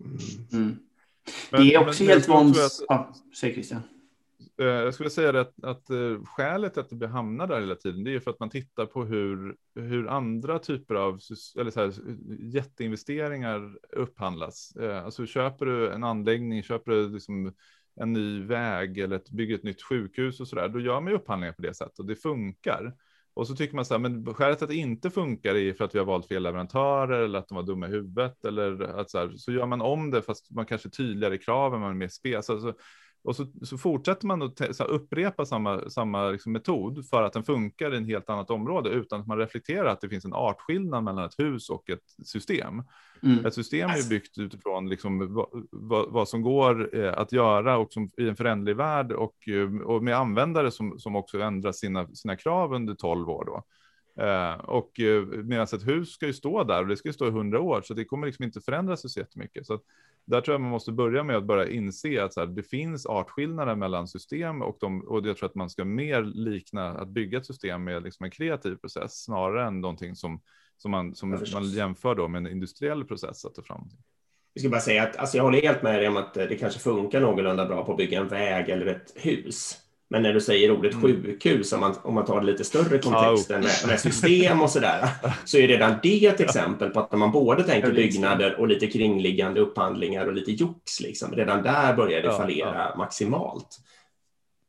Mm. Mm. Det är också men, helt vanligt. Ja, säg Christian. Eh, jag skulle säga att, att uh, skälet att vi hamnar där hela tiden, det är för att man tittar på hur, hur andra typer av eller så här, jätteinvesteringar upphandlas. Uh, alltså köper du en anläggning, köper du liksom en ny väg eller ett, bygger ett nytt sjukhus och så där, då gör man ju upphandlingar på det sättet och det funkar. Och så tycker man så här, men skälet att det inte funkar är för att vi har valt fel leverantörer eller att de var dumma i huvudet eller att så här, så gör man om det fast man kanske tydligare i kraven, man är mer spes. Alltså, och så, så fortsätter man att så upprepa samma, samma liksom metod för att den funkar i en helt annat område utan att man reflekterar att det finns en artskillnad mellan ett hus och ett system. Mm. Ett system är byggt utifrån liksom vad, vad, vad som går eh, att göra och som, i en föränderlig värld och, eh, och med användare som, som också ändrar sina, sina krav under 12 år. Då. Eh, och eh, medan ett hus ska ju stå där och det ska ju stå i 100 år så det kommer liksom inte förändras så jättemycket. Så att, där tror jag man måste börja med att börja inse att så här, det finns artskillnader mellan system och, de, och jag tror att man ska mer likna att bygga ett system med liksom en kreativ process snarare än någonting som, som, man, som man jämför då med en industriell process att ta fram. Jag ska bara säga att alltså jag håller helt med dig om att det kanske funkar någorlunda bra på att bygga en väg eller ett hus. Men när du säger ordet mm. sjukhus, om man, om man tar det lite större kontexten med, med, system och sådär, så är redan det ett exempel på att när man både tänker byggnader och lite kringliggande upphandlingar och lite jox, liksom, redan där börjar det ja, fallera ja. maximalt.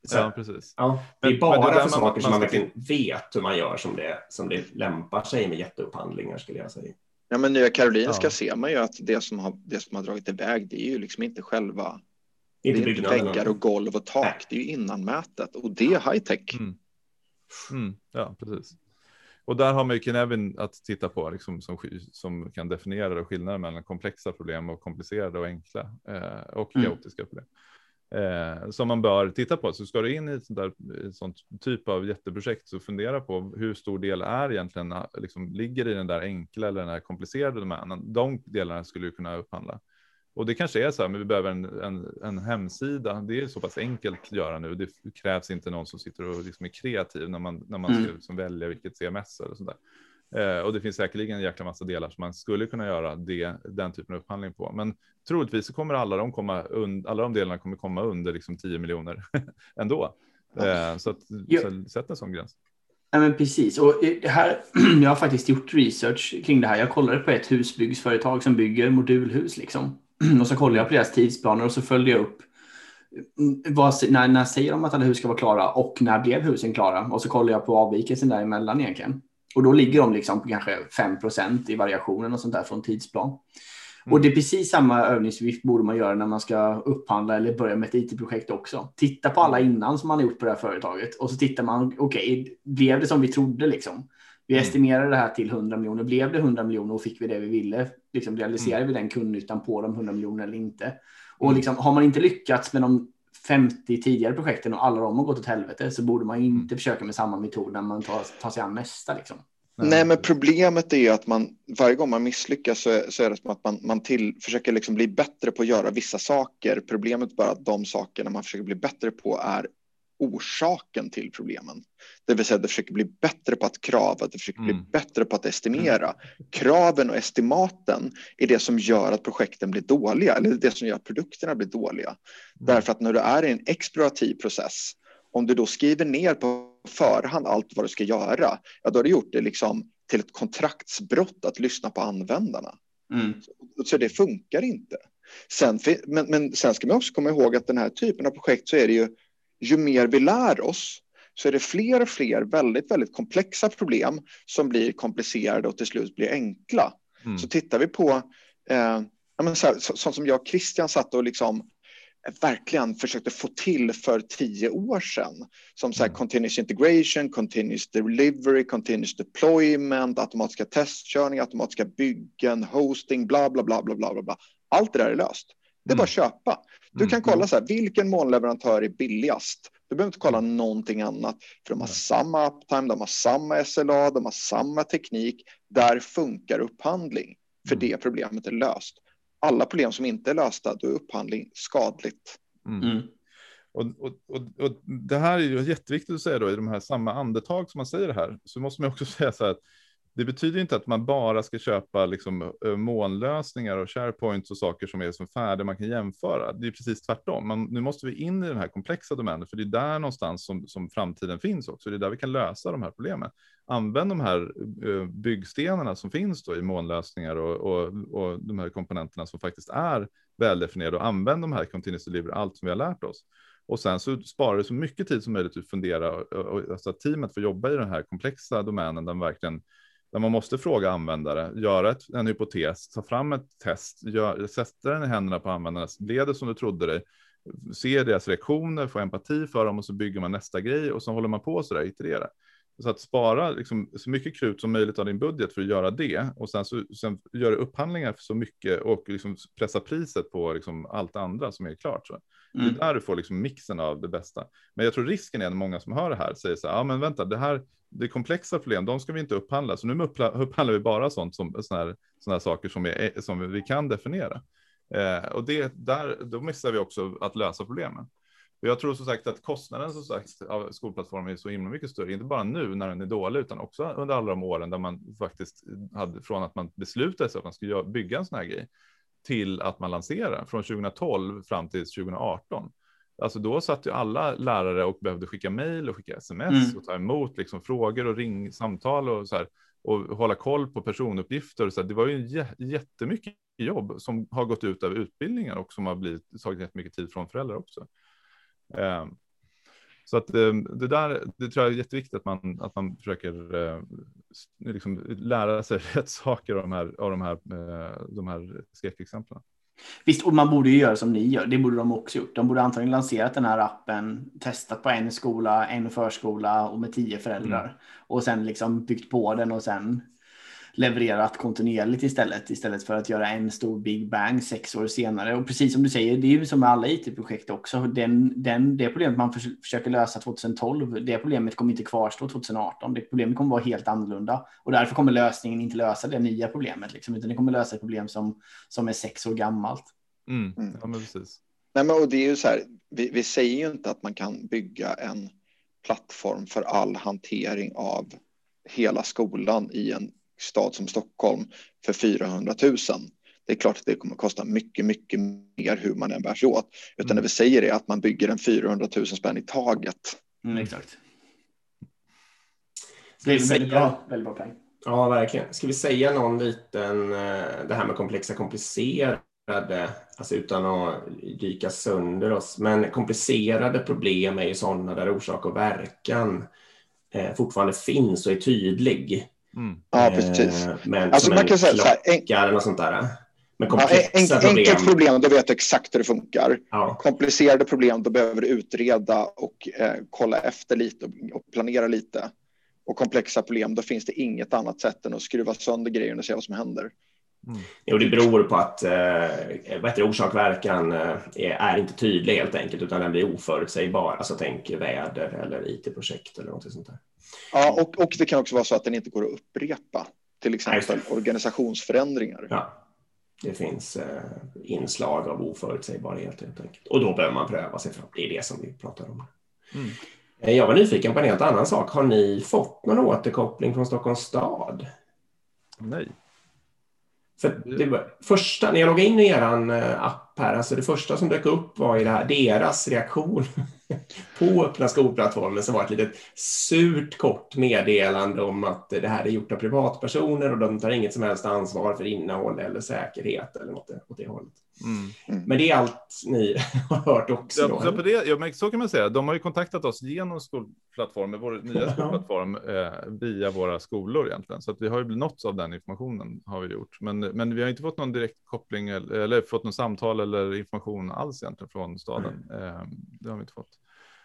Så, ja, precis. Ja, det är bara det för saker man, som man verkligen vet hur man gör som det, som det lämpar sig med jätteupphandlingar, skulle jag säga. Ja, men Nya Karolinska ja. ser man ju att det som, har, det som har dragit iväg, det är ju liksom inte själva inte det är inte väggar och golv och tak, Nej. det är ju innanmätet och det är high tech. Mm. Mm, ja, precis. Och där har man ju Kinevin att titta på liksom, som, som kan definiera skillnaden mellan komplexa problem och komplicerade och enkla eh, och mm. kaotiska problem. Eh, som man bör titta på. Så ska du in i ett sånt, där, ett sånt typ av jätteprojekt så fundera på hur stor del är egentligen liksom, ligger i den där enkla eller den här komplicerade domänen. De delarna skulle du kunna upphandla. Och det kanske är så här, men vi behöver en, en, en hemsida. Det är så pass enkelt att göra nu. Det krävs inte någon som sitter och liksom är kreativ när man, när man mm. ska liksom välja vilket CMS eller sådär. Eh, och det finns säkerligen en jäkla massa delar som man skulle kunna göra det, den typen av upphandling på. Men troligtvis så kommer alla de, komma und, alla de delarna kommer komma under liksom 10 miljoner ändå. Eh, så, att, så sätt en sån gräns. Ja, men precis. Och det här, jag har faktiskt gjort research kring det här. Jag kollade på ett husbyggsföretag som bygger modulhus. Liksom. Och så kollade jag på deras tidsplaner och så följde jag upp mm, vad, när, när säger de att alla hus ska vara klara och när blev husen klara? Och så kollade jag på avvikelsen däremellan egentligen. Och då ligger de liksom på kanske 5% i variationen och sånt där från tidsplan. Mm. Och det är precis samma övningsvift borde man göra när man ska upphandla eller börja med ett IT-projekt också. Titta på alla innan som man har gjort på det här företaget och så tittar man, okej, okay, blev det som vi trodde liksom? Vi mm. estimerade det här till 100 miljoner. Blev det 100 miljoner och fick vi det vi ville? Liksom realiserade mm. vi den kundnyttan på de 100 miljonerna eller inte? Och mm. liksom, har man inte lyckats med de 50 tidigare projekten och alla de har gått åt helvete så borde man mm. inte försöka med samma metod när man tar, tar sig an nästa. Liksom. Nej, men problemet är att man varje gång man misslyckas så är, så är det som att man, man till, försöker liksom bli bättre på att göra vissa saker. Problemet är bara att de sakerna man försöker bli bättre på är orsaken till problemen. Det vill säga att det försöker bli bättre på att krava, det försöker mm. bli bättre på att estimera. Kraven och estimaten är det som gör att projekten blir dåliga, eller det som gör att produkterna blir dåliga. Mm. Därför att när du är i en explorativ process, om du då skriver ner på förhand allt vad du ska göra, ja då har du gjort det liksom till ett kontraktsbrott att lyssna på användarna. Mm. Så, så det funkar inte. Sen, men, men sen ska man också komma ihåg att den här typen av projekt så är det ju ju mer vi lär oss så är det fler och fler väldigt, väldigt komplexa problem som blir komplicerade och till slut blir enkla. Mm. Så tittar vi på, eh, ja, så här, så, sånt som jag och Christian satt och liksom verkligen försökte få till för tio år sedan. Som så här, mm. continuous integration, continuous delivery, continuous deployment, automatiska testkörningar, automatiska byggen, hosting, bla bla bla bla bla bla. Allt det där är löst. Det är bara att mm. köpa. Du kan mm. kolla så här, vilken molnleverantör är billigast? Du behöver inte kolla mm. någonting annat, för de har samma uptime, de har samma SLA, de har samma teknik. Där funkar upphandling, för det problemet är löst. Alla problem som inte är lösta, då är upphandling skadligt. Mm. Och, och, och, och, det här är ju jätteviktigt att säga då i de här samma andetag som man säger det här, så måste man också säga så här att det betyder inte att man bara ska köpa liksom, molnlösningar och sharepoints och saker som är som färdiga man kan jämföra. Det är precis tvärtom. Man, nu måste vi in i den här komplexa domänen, för det är där någonstans som, som framtiden finns också. Det är där vi kan lösa de här problemen. Använd de här byggstenarna som finns då i molnlösningar och, och, och de här komponenterna som faktiskt är väldefinierade och använd de här continuous delivery, allt som vi har lärt oss. Och sen så sparar du så mycket tid som möjligt att fundera och, och, och alltså att teamet får jobba i den här komplexa domänen där man verkligen där man måste fråga användare, göra ett, en hypotes, ta fram ett test, gör, sätta den i händerna på användarna. leder som du trodde dig? se deras reaktioner, få empati för dem och så bygger man nästa grej och så håller man på så där, iterera. Så att spara liksom, så mycket krut som möjligt av din budget för att göra det och sen, så, sen göra upphandlingar för så mycket och liksom pressa priset på liksom allt andra som är klart. Så. Mm. Det är mm. där du får liksom mixen av det bästa. Men jag tror risken är att många som hör det här säger så här, ja men vänta, det här det är komplexa problem, de ska vi inte upphandla, så nu upphandlar vi bara sånt som såna här, såna här saker som, är, som vi kan definiera. Eh, och det, där, då missar vi också att lösa problemen. Jag tror som sagt att kostnaden som sagt, av skolplattformen är så himla mycket större, inte bara nu när den är dålig, utan också under alla de åren där man faktiskt hade från att man beslutade sig att man skulle bygga en sån här grej till att man lanserar från 2012 fram till 2018. Alltså då satt ju alla lärare och behövde skicka mejl och skicka sms mm. och ta emot liksom frågor och ring samtal och så här och hålla koll på personuppgifter. Så det var ju jättemycket jobb som har gått ut av utbildningar och som har blivit tagit jättemycket tid från föräldrar också. Ehm, så att ehm, det där, det tror jag är jätteviktigt att man, att man försöker eh, liksom lära sig rätt saker av de här, av de här, eh, de här skräckexemplen. Visst, och man borde ju göra som ni gör. Det borde de också gjort. De borde antagligen lanserat den här appen, testat på en skola, en förskola och med tio föräldrar mm. och sen liksom byggt på den och sen levererat kontinuerligt istället, istället för att göra en stor big bang sex år senare. Och precis som du säger, det är ju som med alla it-projekt också. Den, den, det problemet man försöker lösa 2012, det problemet kommer inte kvarstå 2018. Det problemet kommer vara helt annorlunda och därför kommer lösningen inte lösa det nya problemet, liksom, utan det kommer lösa ett problem som, som är sex år gammalt. Mm. mm. Ja, men precis. Nej, men och det är ju så här, vi, vi säger ju inte att man kan bygga en plattform för all hantering av hela skolan i en stad som Stockholm för 400 000. Det är klart att det kommer att kosta mycket, mycket mer hur man än bär sig åt. Utan mm. det vi säger är att man bygger en 400 000 spänn i taget. Mm, exakt. Det är väldigt bra, väldigt bra poäng. Ja, verkligen. Ska vi säga någon liten, eh, det här med komplexa komplicerade, alltså utan att dyka sönder oss, men komplicerade problem är ju sådana där orsak och verkan eh, fortfarande finns och är tydlig. Mm. Ja, precis. Eh, men alltså, man kan säga så här, en, eller sånt där. Men komplexa ja, en, problem. Enkelt problem, då vet du exakt hur det funkar. Ja. Komplicerade problem, då behöver du utreda och eh, kolla efter lite och, och, planera lite. Och komplexa problem, då finns det inget annat sätt än att skruva sönder grejerna och se vad som händer. Mm. Jo, det beror på att eh, orsak verkan eh, är inte tydlig helt enkelt, utan den blir oförutsägbar. Alltså tänk väder eller IT-projekt eller något sånt där. Ja, och, och det kan också vara så att den inte går att upprepa, till exempel organisationsförändringar. Ja, det finns eh, inslag av oförutsägbarhet helt enkelt. Och då behöver man pröva sig fram. Det är det som vi pratar om. Mm. Eh, jag var nyfiken på en helt annan sak. Har ni fått någon återkoppling från Stockholms stad? Nej. För det första, när jag loggade in i er eh, app här, alltså det första som dök upp var ju det här, deras reaktion på öppna skolplattformen som var ett litet surt kort meddelande om att det här är gjort av privatpersoner och de tar inget som helst ansvar för innehåll eller säkerhet eller något åt det hållet. Mm. Men det är allt ni har hört också? Då, ja, på det, ja, men så kan man säga. De har ju kontaktat oss genom skolplattformen, vår nya skolplattform, eh, via våra skolor egentligen. Så att vi har ju nåtts av den informationen har vi gjort. Men, men vi har inte fått någon direkt koppling eller, eller fått något samtal eller information alls egentligen från staden. Mm. Eh, det har vi inte fått.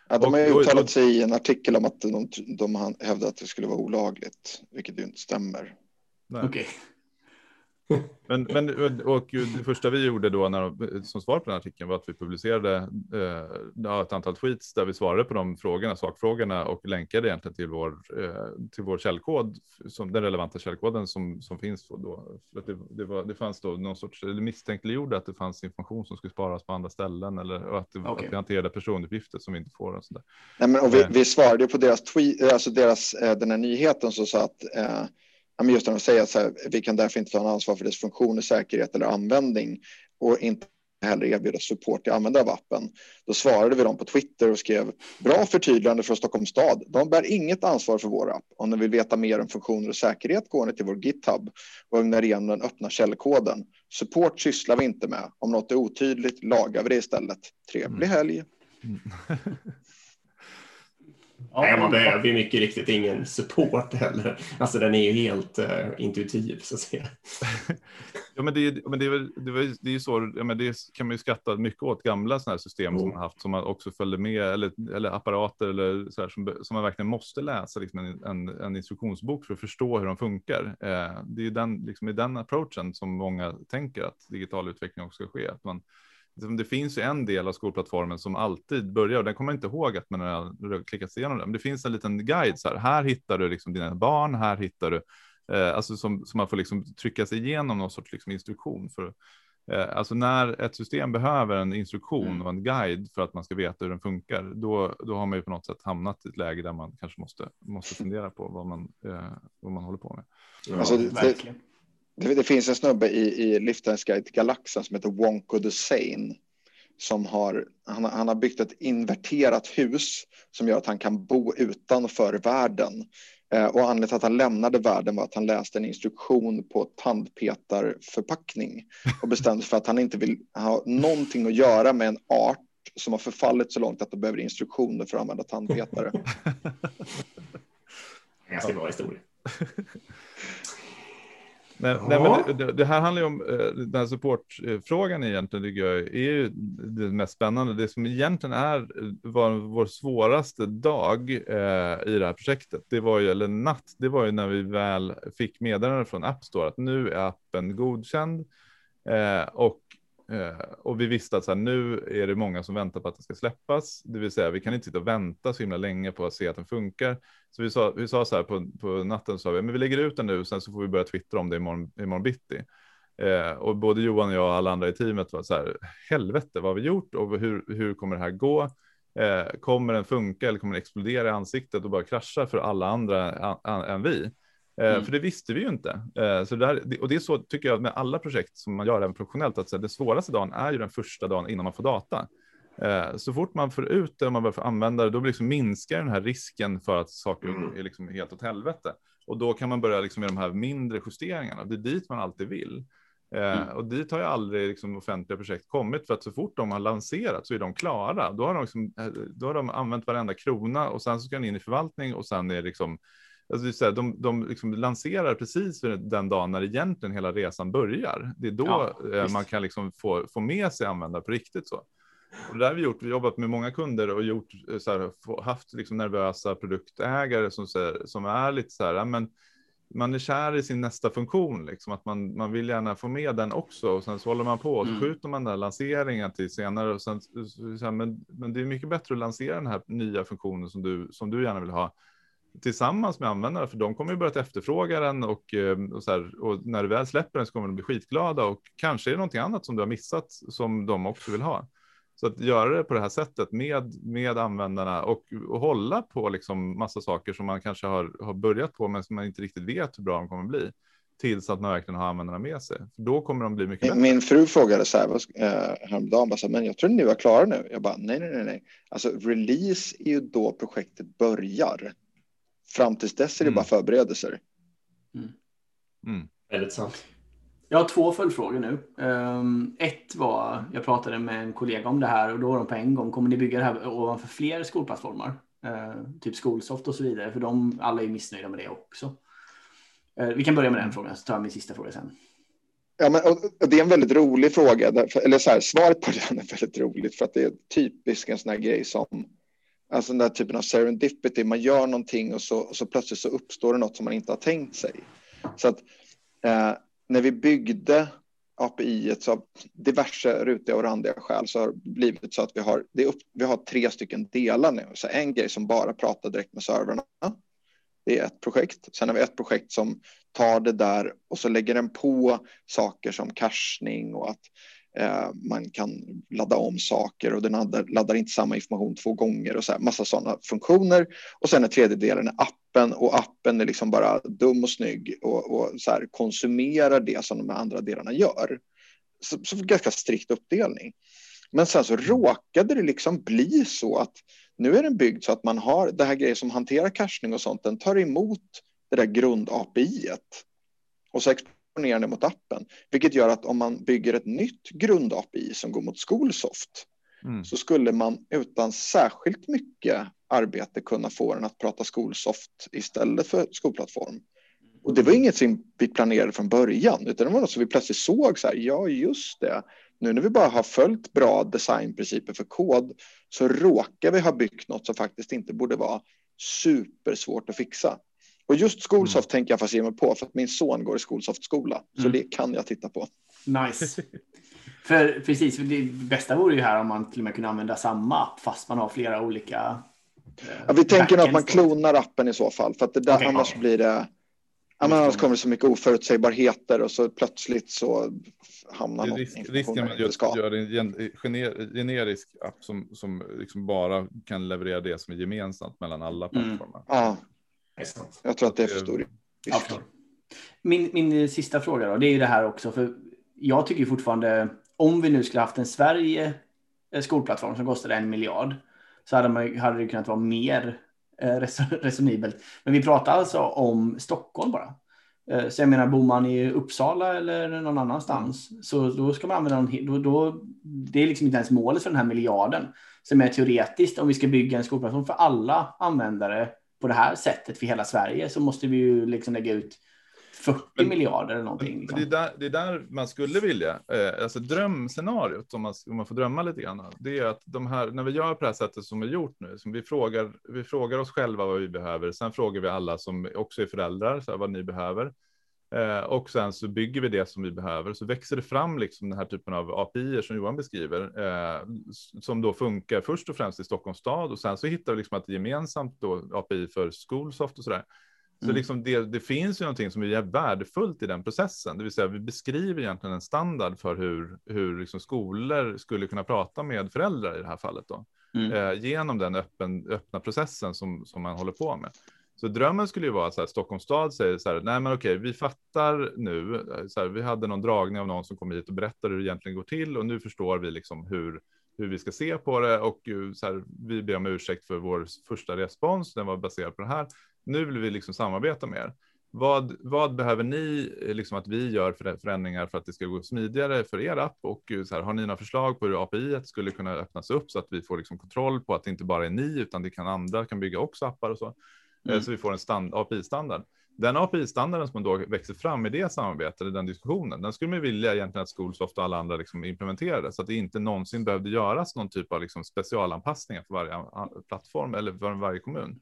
Ja, de har ju uttalat sig i en artikel om att de, de hävdar att det skulle vara olagligt, vilket ju inte stämmer. Okej. Okay. Men, men och det första vi gjorde då när, som svar på den artikeln var att vi publicerade eh, ett antal tweets där vi svarade på de frågorna, sakfrågorna och länkade egentligen till vår, eh, till vår källkod, som, den relevanta källkoden som, som finns då. För att det, det, var, det fanns då någon sorts, eller misstänkliggjorde att det fanns information som skulle sparas på andra ställen eller att, det, okay. att vi hanterade personuppgifter som vi inte får. Och sådär. Nej, men, och vi, eh. vi svarade på deras tweet, alltså deras, eh, den här nyheten som sa att eh, just när de säger att här, vi kan därför inte ta en ansvar för dess funktioner, säkerhet eller användning och inte heller erbjuda support till användare av appen. Då svarade vi dem på Twitter och skrev bra förtydligande från Stockholms stad. De bär inget ansvar för vår app. Om ni vill veta mer om funktioner och säkerhet går ni till vår GitHub och ögnar igenom den öppna källkoden. Support sysslar vi inte med. Om något är otydligt lagar vi det istället. Trevlig mm. helg. Mm. Ja, Nej, man behöver ju mycket riktigt ingen support heller. Alltså den är ju helt uh, intuitiv så att säga. ja, men det men det är, det är, det är så, ja, men det kan man ju skratta mycket åt gamla sådana här system mm. som man haft som man också följde med eller, eller apparater eller så här, som, som man verkligen måste läsa liksom en, en, en instruktionsbok för att förstå hur de funkar. Eh, det är ju den, liksom, i den approachen som många tänker att digital utveckling också ska ske. Att man, det finns ju en del av skolplattformen som alltid börjar och den kommer jag inte ihåg att man har klickat igenom den. Men det finns en liten guide så här. Här hittar du liksom dina barn. Här hittar du eh, alltså som, som man får liksom trycka sig igenom någon sorts liksom instruktion för. Eh, alltså när ett system behöver en instruktion mm. och en guide för att man ska veta hur den funkar, då, då har man ju på något sätt hamnat i ett läge där man kanske måste måste fundera på vad man eh, vad man håller på med. Ja, alltså, det, det, det, finns en snubbe i, i Liftarens guide till galaxen som heter Wonko the Sane. Som har, han, han har byggt ett inverterat hus som gör att han kan bo utanför världen. Eh, och anledningen till att han lämnade världen var att han läste en instruktion på tandpetarförpackning och bestämde sig för att han inte vill ha någonting att göra med en art som har förfallit så långt att de behöver instruktioner för att använda tandpetare. Ganska bra historia. Nej, nej, men det, det, här handlar ju om eh, den här supportfrågan egentligen, tycker jag, är ju det mest spännande. Det som egentligen är var vår svåraste dag eh, i det här projektet, det var ju, eller natt, det var ju när vi väl fick meddelande från App Store att nu är appen godkänd eh, och Eh, Eh, och vi visste att så här, nu är det många som väntar på att den ska släppas, det vill säga vi kan inte sitta och vänta så himla länge på att se att den funkar. Så vi sa, vi sa så här på, på natten, sa vi, men vi lägger ut den nu, sen så får vi börja twittra om det imorgon, imorgon bitti. Eh, och både Johan och jag och alla andra i teamet var så här, helvete vad har vi gjort och hur, hur kommer det här gå? Eh, kommer den funka eller kommer den explodera i ansiktet och bara krascha för alla andra än vi? Eh, mm. För det visste vi ju inte. Eh, så det här, och det är så tycker jag med alla projekt som man gör även professionellt, att den svåraste dagen är ju den första dagen innan man får data. Eh, så fort man får ut det och man börjar få använda det, då liksom minskar den här risken för att saker mm. är liksom helt åt helvete. Och då kan man börja liksom med de här mindre justeringarna. Det är dit man alltid vill. Mm. Och dit har ju aldrig liksom offentliga projekt kommit för att så fort de har lanserat så är de klara. Då har de, liksom, då har de använt varenda krona och sen så ska den in i förvaltning och sen är liksom Alltså så här, de de liksom lanserar precis den dagen när egentligen hela resan börjar. Det är då ja, eh, man kan liksom få, få med sig användare på riktigt. så. Och det har vi gjort. Vi har jobbat med många kunder och gjort eh, här, haft liksom nervösa produktägare som, som är lite så här, men man är kär i sin nästa funktion, liksom, att man, man vill gärna få med den också och sen så håller man på och mm. skjuter man den lanseringen till senare. Och sen, så här, men, men det är mycket bättre att lansera den här nya funktionen som du, som du gärna vill ha tillsammans med användarna, för de kommer ju börjat efterfråga den och, eh, och, så här, och när du väl släpper den så kommer de bli skitglada och kanske är det någonting annat som du har missat som de också vill ha. Så att göra det på det här sättet med, med användarna och, och hålla på liksom massa saker som man kanske har, har börjat på men som man inte riktigt vet hur bra de kommer bli tills att man verkligen har användarna med sig. För då kommer de bli mycket bättre. Min fru frågade så här äh, häromdagen, bara så här, men jag tror ni var klara nu. Jag bara nej, nej, nej, nej. Alltså release är ju då projektet börjar. Fram tills dess är det mm. bara förberedelser. Mm. Mm. Väldigt sant. Jag har två följdfrågor nu. Um, ett var, jag pratade med en kollega om det här och då var de på en gång, kommer ni bygga det här ovanför fler skolplattformar? Uh, typ Skolsoft och så vidare, för de alla är missnöjda med det också. Uh, vi kan börja med den frågan, så tar jag min sista fråga sen. Ja, men, och det är en väldigt rolig fråga, eller så här, svaret på den är väldigt roligt för att det är typiskt en sån här grej som Alltså den där typen av serendipity, man gör någonting och så, och så plötsligt så uppstår det något som man inte har tänkt sig. Så att eh, när vi byggde API så av diverse rutiga och randiga skäl så har det blivit så att vi har, det upp, vi har tre stycken delar nu. Så en grej som bara pratar direkt med servrarna. Det är ett projekt. Sen har vi ett projekt som tar det där och så lägger den på saker som cachning och att man kan ladda om saker och den laddar, laddar inte samma information två gånger och så här, massa sådana funktioner. Och sen är tredje delen är appen och appen är liksom bara dum och snygg och, och så här, konsumerar det som de andra delarna gör. Så, så ganska strikt uppdelning. Men sen så råkade det liksom bli så att nu är den byggd så att man har det här grejen som hanterar cachning och sånt, den tar emot det där grund-API. Och så exponerande mot appen. Vilket gör att om man bygger ett nytt grund-API som går mot Skolsoft mm. så skulle man utan särskilt mycket arbete kunna få den att prata skolsoft istället för skolplattform. Och det var inget som vi planerade från början, utan det var något som vi plötsligt såg så här, ja just det, nu när vi bara har följt bra designprinciper för kod så råkar vi ha byggt något som faktiskt inte borde vara supersvårt att fixa. Och just Skolsoft mm. tänker jag fast ge mig på för att min son går i Skolsoft-skola. Så mm. det kan jag titta på. Nice. för precis, det bästa vore ju här om man till och med kunde använda samma app fast man har flera olika. Eh, ja, vi tänker nog att man klonar appen i så fall för att det där okay, annars okay. blir det. Annars kommer det så mycket oförutsägbarheter och så plötsligt så hamnar något. Risk, risken med att göra en gener, generisk app som, som liksom bara kan leverera det som är gemensamt mellan alla mm. plattformar. Mm. Ja, jag tror att det är för stor risk. Min, min sista fråga då, det är ju det här också, för jag tycker fortfarande, om vi nu skulle haft en Sverige eh, skolplattform som kostade en miljard, så hade, man, hade det kunnat vara mer eh, resonibelt. Men vi pratar alltså om Stockholm bara. Eh, så jag menar, bor man i Uppsala eller någon annanstans så då ska man använda någon, då, då, det är liksom inte ens målet för den här miljarden. Som är teoretiskt, om vi ska bygga en skolplattform för alla användare på det här sättet för hela Sverige så måste vi ju liksom lägga ut 40 men, miljarder eller någonting. Liksom. Det, är där, det är där man skulle vilja, eh, alltså drömscenariot om man, om man får drömma lite grann, det är att de här, när vi gör på det här sättet som vi gjort nu, som vi frågar, vi frågar oss själva vad vi behöver, sen frågar vi alla som också är föräldrar, så här, vad ni behöver. Eh, och sen så bygger vi det som vi behöver, så växer det fram liksom den här typen av API som Johan beskriver, eh, som då funkar först och främst i Stockholms stad och sen så hittar vi liksom ett gemensamt då API för Skolsoft och så där. Så mm. liksom det, det, finns ju någonting som är värdefullt i den processen, det vill säga vi beskriver egentligen en standard för hur, hur liksom skolor skulle kunna prata med föräldrar i det här fallet då, mm. eh, genom den öppen, öppna processen som, som man håller på med. Så drömmen skulle ju vara så här, Stockholms stad säger så här, nej men okej, vi fattar nu, eh, så här, vi hade någon dragning av någon som kom hit och berättade hur det egentligen går till och nu förstår vi liksom hur, hur vi ska se på det och eh, så här, vi ber om ursäkt för vår första respons, den var baserad på det här. Nu vill vi liksom samarbeta med er. Vad, vad behöver ni eh, liksom att vi gör för förändringar för att det ska gå smidigare för er app? Och så här, har ni några förslag på hur API skulle kunna öppnas upp så att vi får liksom kontroll på att det inte bara är ni utan det kan andra kan bygga också appar och så. Eh, mm. Så vi får en stand, API-standard. Den API-standarden som då växer fram i det samarbetet, i den diskussionen, den skulle man vilja egentligen att Skolsoft och alla andra liksom implementerade så att det inte någonsin behövde göras någon typ av liksom specialanpassningar för varje plattform eller för varje kommun.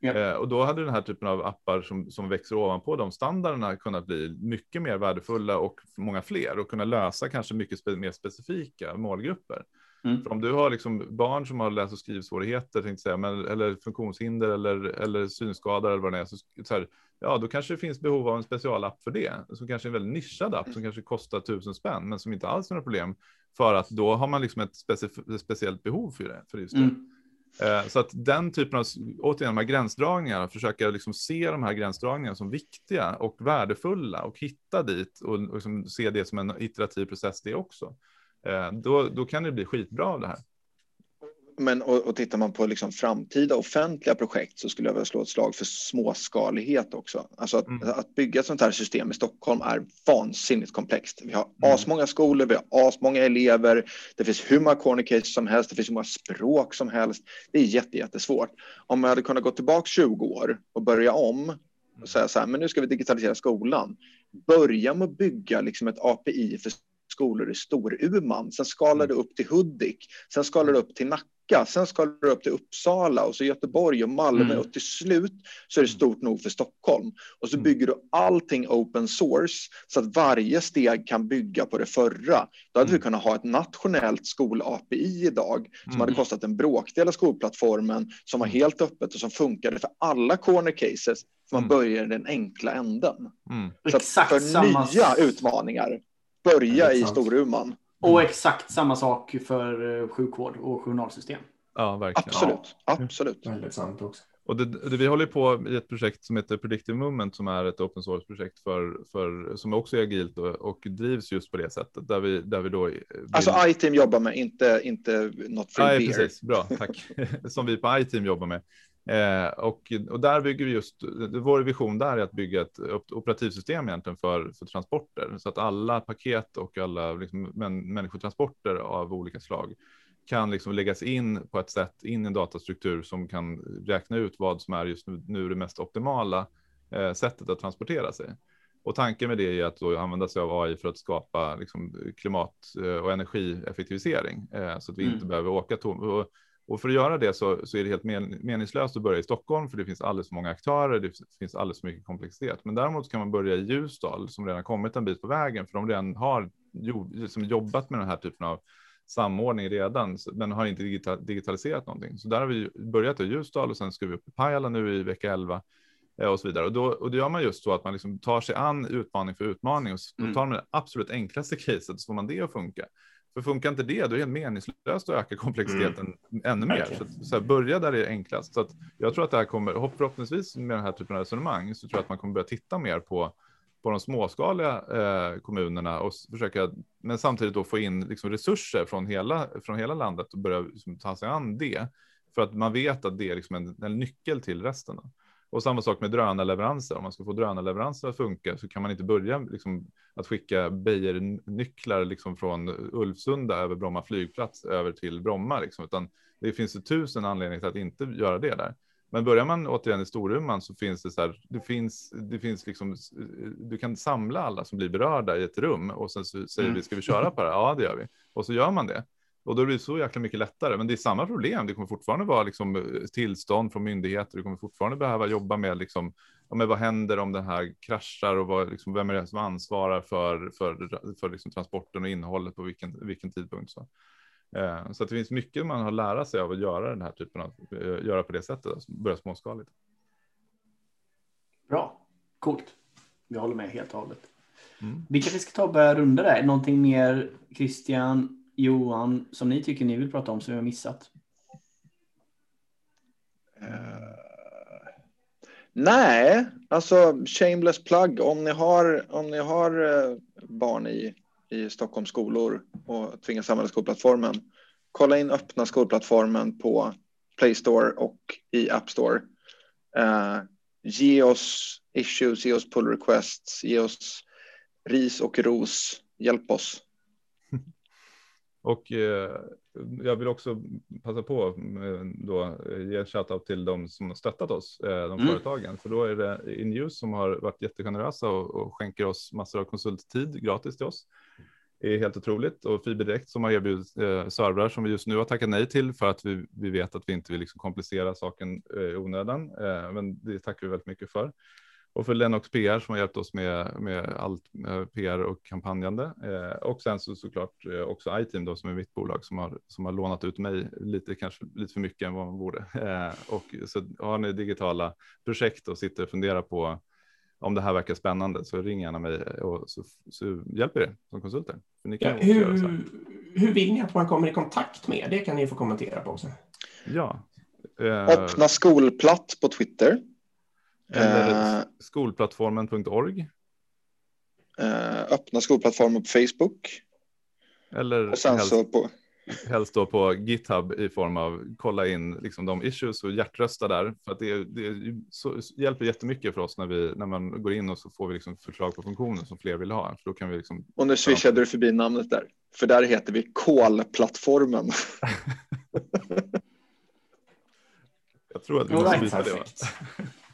Ja. Eh, och då hade den här typen av appar som, som växer ovanpå de standarderna kunnat bli mycket mer värdefulla och många fler och kunna lösa kanske mycket spe mer specifika målgrupper. Mm. För om du har liksom barn som har läs och skrivsvårigheter, tänkte säga, men, eller funktionshinder eller, eller synskadade eller vad det är, så, så här, ja, då kanske det finns behov av en specialapp för det, som kanske är en väldigt nischad app som kanske kostar tusen spänn, men som inte alls är några problem, för att då har man liksom ett specif- speciellt behov för det. För just det. Mm. Eh, så att den typen av, återigen, de här gränsdragningarna, försöka liksom se de här gränsdragningarna som viktiga och värdefulla och hitta dit och, och liksom se det som en iterativ process det också. Eh, då, då kan det bli skitbra av det här. Men och, och tittar man på liksom framtida offentliga projekt så skulle jag vilja slå ett slag för småskalighet också. Alltså att, mm. att bygga ett sånt här system i Stockholm är vansinnigt komplext. Vi har mm. asmånga skolor, vi har asmånga elever, det finns hur många corner cases som helst, det finns hur många språk som helst. Det är jätte, jättesvårt. Om man hade kunnat gå tillbaka 20 år och börja om och säga så här, men nu ska vi digitalisera skolan. Börja med att bygga liksom ett API för skolor i Storuman. Sen skalar det upp till Hudik. Sen skalar det upp till Nacka. Sen skalar det upp till Uppsala och så Göteborg och Malmö mm. och till slut så är det stort nog för Stockholm. Och så mm. bygger du allting open source så att varje steg kan bygga på det förra. Då hade vi mm. kunnat ha ett nationellt skol-API idag som mm. hade kostat en bråkdel av skolplattformen som var helt öppet och som funkade för alla corner cases. För man mm. börjar i den enkla änden. Mm. Så Exakt för samma... nya utmaningar börja i Storuman. Och exakt samma sak för eh, sjukvård och journalsystem. Ja, verkligen. Absolut. Ja. Absolut. Väldigt sant också. Och det, det, vi håller på i ett projekt som heter Predictive Movement som är ett open source projekt för, för som också är agilt och, och drivs just på det sättet där vi där vi då. Vill... Alltså iTeam jobbar med inte inte något free Nej, precis. Bra, tack. som vi på iTeam jobbar med. Eh, och, och där bygger vi just, vår vision där är att bygga ett operativsystem egentligen för, för transporter så att alla paket och alla liksom, män, människotransporter av olika slag kan liksom läggas in på ett sätt in i en datastruktur som kan räkna ut vad som är just nu, nu det mest optimala eh, sättet att transportera sig. Och tanken med det är att då använda sig av AI för att skapa liksom, klimat eh, och energieffektivisering eh, så att vi mm. inte behöver åka tom. Och, och, för att göra det så, så är det helt men, meningslöst att börja i Stockholm för det finns alldeles för många aktörer. Det finns alldeles för mycket komplexitet. Men däremot kan man börja i Ljusdal som redan kommit en bit på vägen för de redan har jo, liksom jobbat med den här typen av samordning redan, men har inte digitaliserat någonting. Så där har vi börjat i Ljusdal och sen ska vi upp i Pajala nu i vecka 11 eh, och så vidare. Och då, och då gör man just så att man liksom tar sig an utmaning för utmaning och mm. tar man det absolut enklaste caset så får man det att funka. För funkar inte det, då är det helt meningslöst att öka komplexiteten mm. ännu mer. Så, att, så här, börja där det är enklast. Så att jag tror att det här kommer, förhoppningsvis med den här typen av resonemang, så tror jag att man kommer börja titta mer på på de småskaliga eh, kommunerna och försöka, men samtidigt då få in liksom, resurser från hela, från hela landet och börja liksom, ta sig an det. För att man vet att det är liksom en, en nyckel till resten. Och samma sak med drönarleveranser. Om man ska få drönarleveranser att funka så kan man inte börja liksom, att skicka Beijer-nycklar liksom, från Ulvsunda över Bromma flygplats över till Bromma, liksom, utan det finns tusen anledningar till att inte göra det där. Men börjar man återigen i Storuman så finns det så här, det finns, det finns liksom, du kan samla alla som blir berörda i ett rum och sen så säger mm. vi, ska vi köra på det? Ja, det gör vi. Och så gör man det. Och då blir det så jäkla mycket lättare. Men det är samma problem. Det kommer fortfarande vara liksom tillstånd från myndigheter. Du kommer fortfarande behöva jobba med liksom, men vad händer om den här kraschar och vad, liksom, vem är det som ansvarar för, för, för liksom transporten och innehållet på vilken, vilken tidpunkt. Så. Eh, så det finns mycket man har lära sig av att göra den här typen av, eh, göra på det sättet, alltså börja småskaligt. Bra, coolt. Jag håller med helt och hållet. Mm. Vi kanske ska ta och börja runda där. Någonting mer Christian, Johan, som ni tycker ni vill prata om som vi har missat? Uh, nej, alltså shameless plug. Om ni har, om ni har eh, barn i i Stockholms skolor och tvingas använda skolplattformen. Kolla in öppna skolplattformen på Play Store och i App Store. Uh, ge oss issues, ge oss pull requests, ge oss ris och ros. Hjälp oss. Och eh, jag vill också passa på eh, då ge shoutout till de som har stöttat oss, eh, de mm. företagen. För då är det Innews som har varit jättegenerösa och, och skänker oss massor av konsulttid gratis till oss är helt otroligt och Fiberdirekt som har erbjudit eh, servrar som vi just nu har tackat nej till för att vi, vi vet att vi inte vill liksom komplicera saken eh, i onödan. Eh, men det tackar vi väldigt mycket för. Och för Lennox PR som har hjälpt oss med, med allt med PR och kampanjande. Eh, och sen så såklart eh, också iTeam då som är mitt bolag som har, som har lånat ut mig lite, kanske lite för mycket än vad man borde. Eh, och så har ni digitala projekt och sitter och funderar på om det här verkar spännande så ring gärna mig och så, så hjälper det som konsulter. Ja, hur, hur vill ni att man kommer i kontakt med? Det kan ni få kommentera på också. Ja. Eh, Öppna skolplatt på Twitter. Eller eh, skolplattformen.org. Eh, öppna skolplattformen på Facebook. Eller och sen så på helst då på GitHub i form av kolla in liksom de issues och hjärtrösta där. För att det, det så, hjälper jättemycket för oss när, vi, när man går in och så får vi liksom förslag på funktioner som fler vill ha. För då kan vi liksom, och nu swishade du förbi namnet där. För där heter vi kolplattformen. Jag tror att vi måste byta det.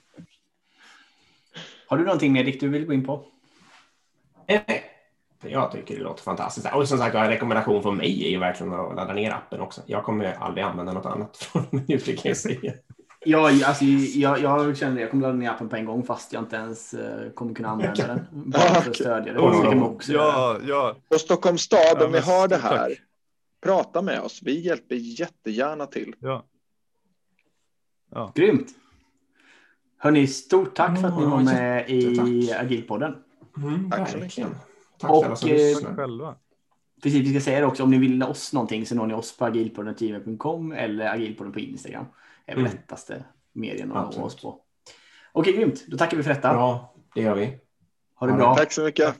Har du någonting mer Dick du vill gå in på? Eh, jag tycker det låter fantastiskt. Och som sagt, en rekommendation från mig är ju verkligen att ladda ner appen också. Jag kommer aldrig använda något annat från nu, kan jag säga. Ja, alltså, jag, jag känner jag kommer ladda ner appen på en gång fast jag inte ens uh, kommer kunna använda den. Bara för att stödja det. Oh, också ja, ja. Och Stockholms stad, ja, om ni har det här, tack. prata med oss. Vi hjälper jättegärna till. Ja. Ja. Grymt. Hörni, stort tack för att ni var med i Agilpodden. Mm, tack så mycket. Tack och, alla som eh, själva. Precis, vi ska säga det också. Om ni vill oss någonting så når ni oss på agilpodden.com eller agilpodden på Instagram. Det är väl mm. lättaste medien att nå oss på. Okej, grymt. Då tackar vi för detta. Bra, det gör vi. Ha det bra. Tack så mycket.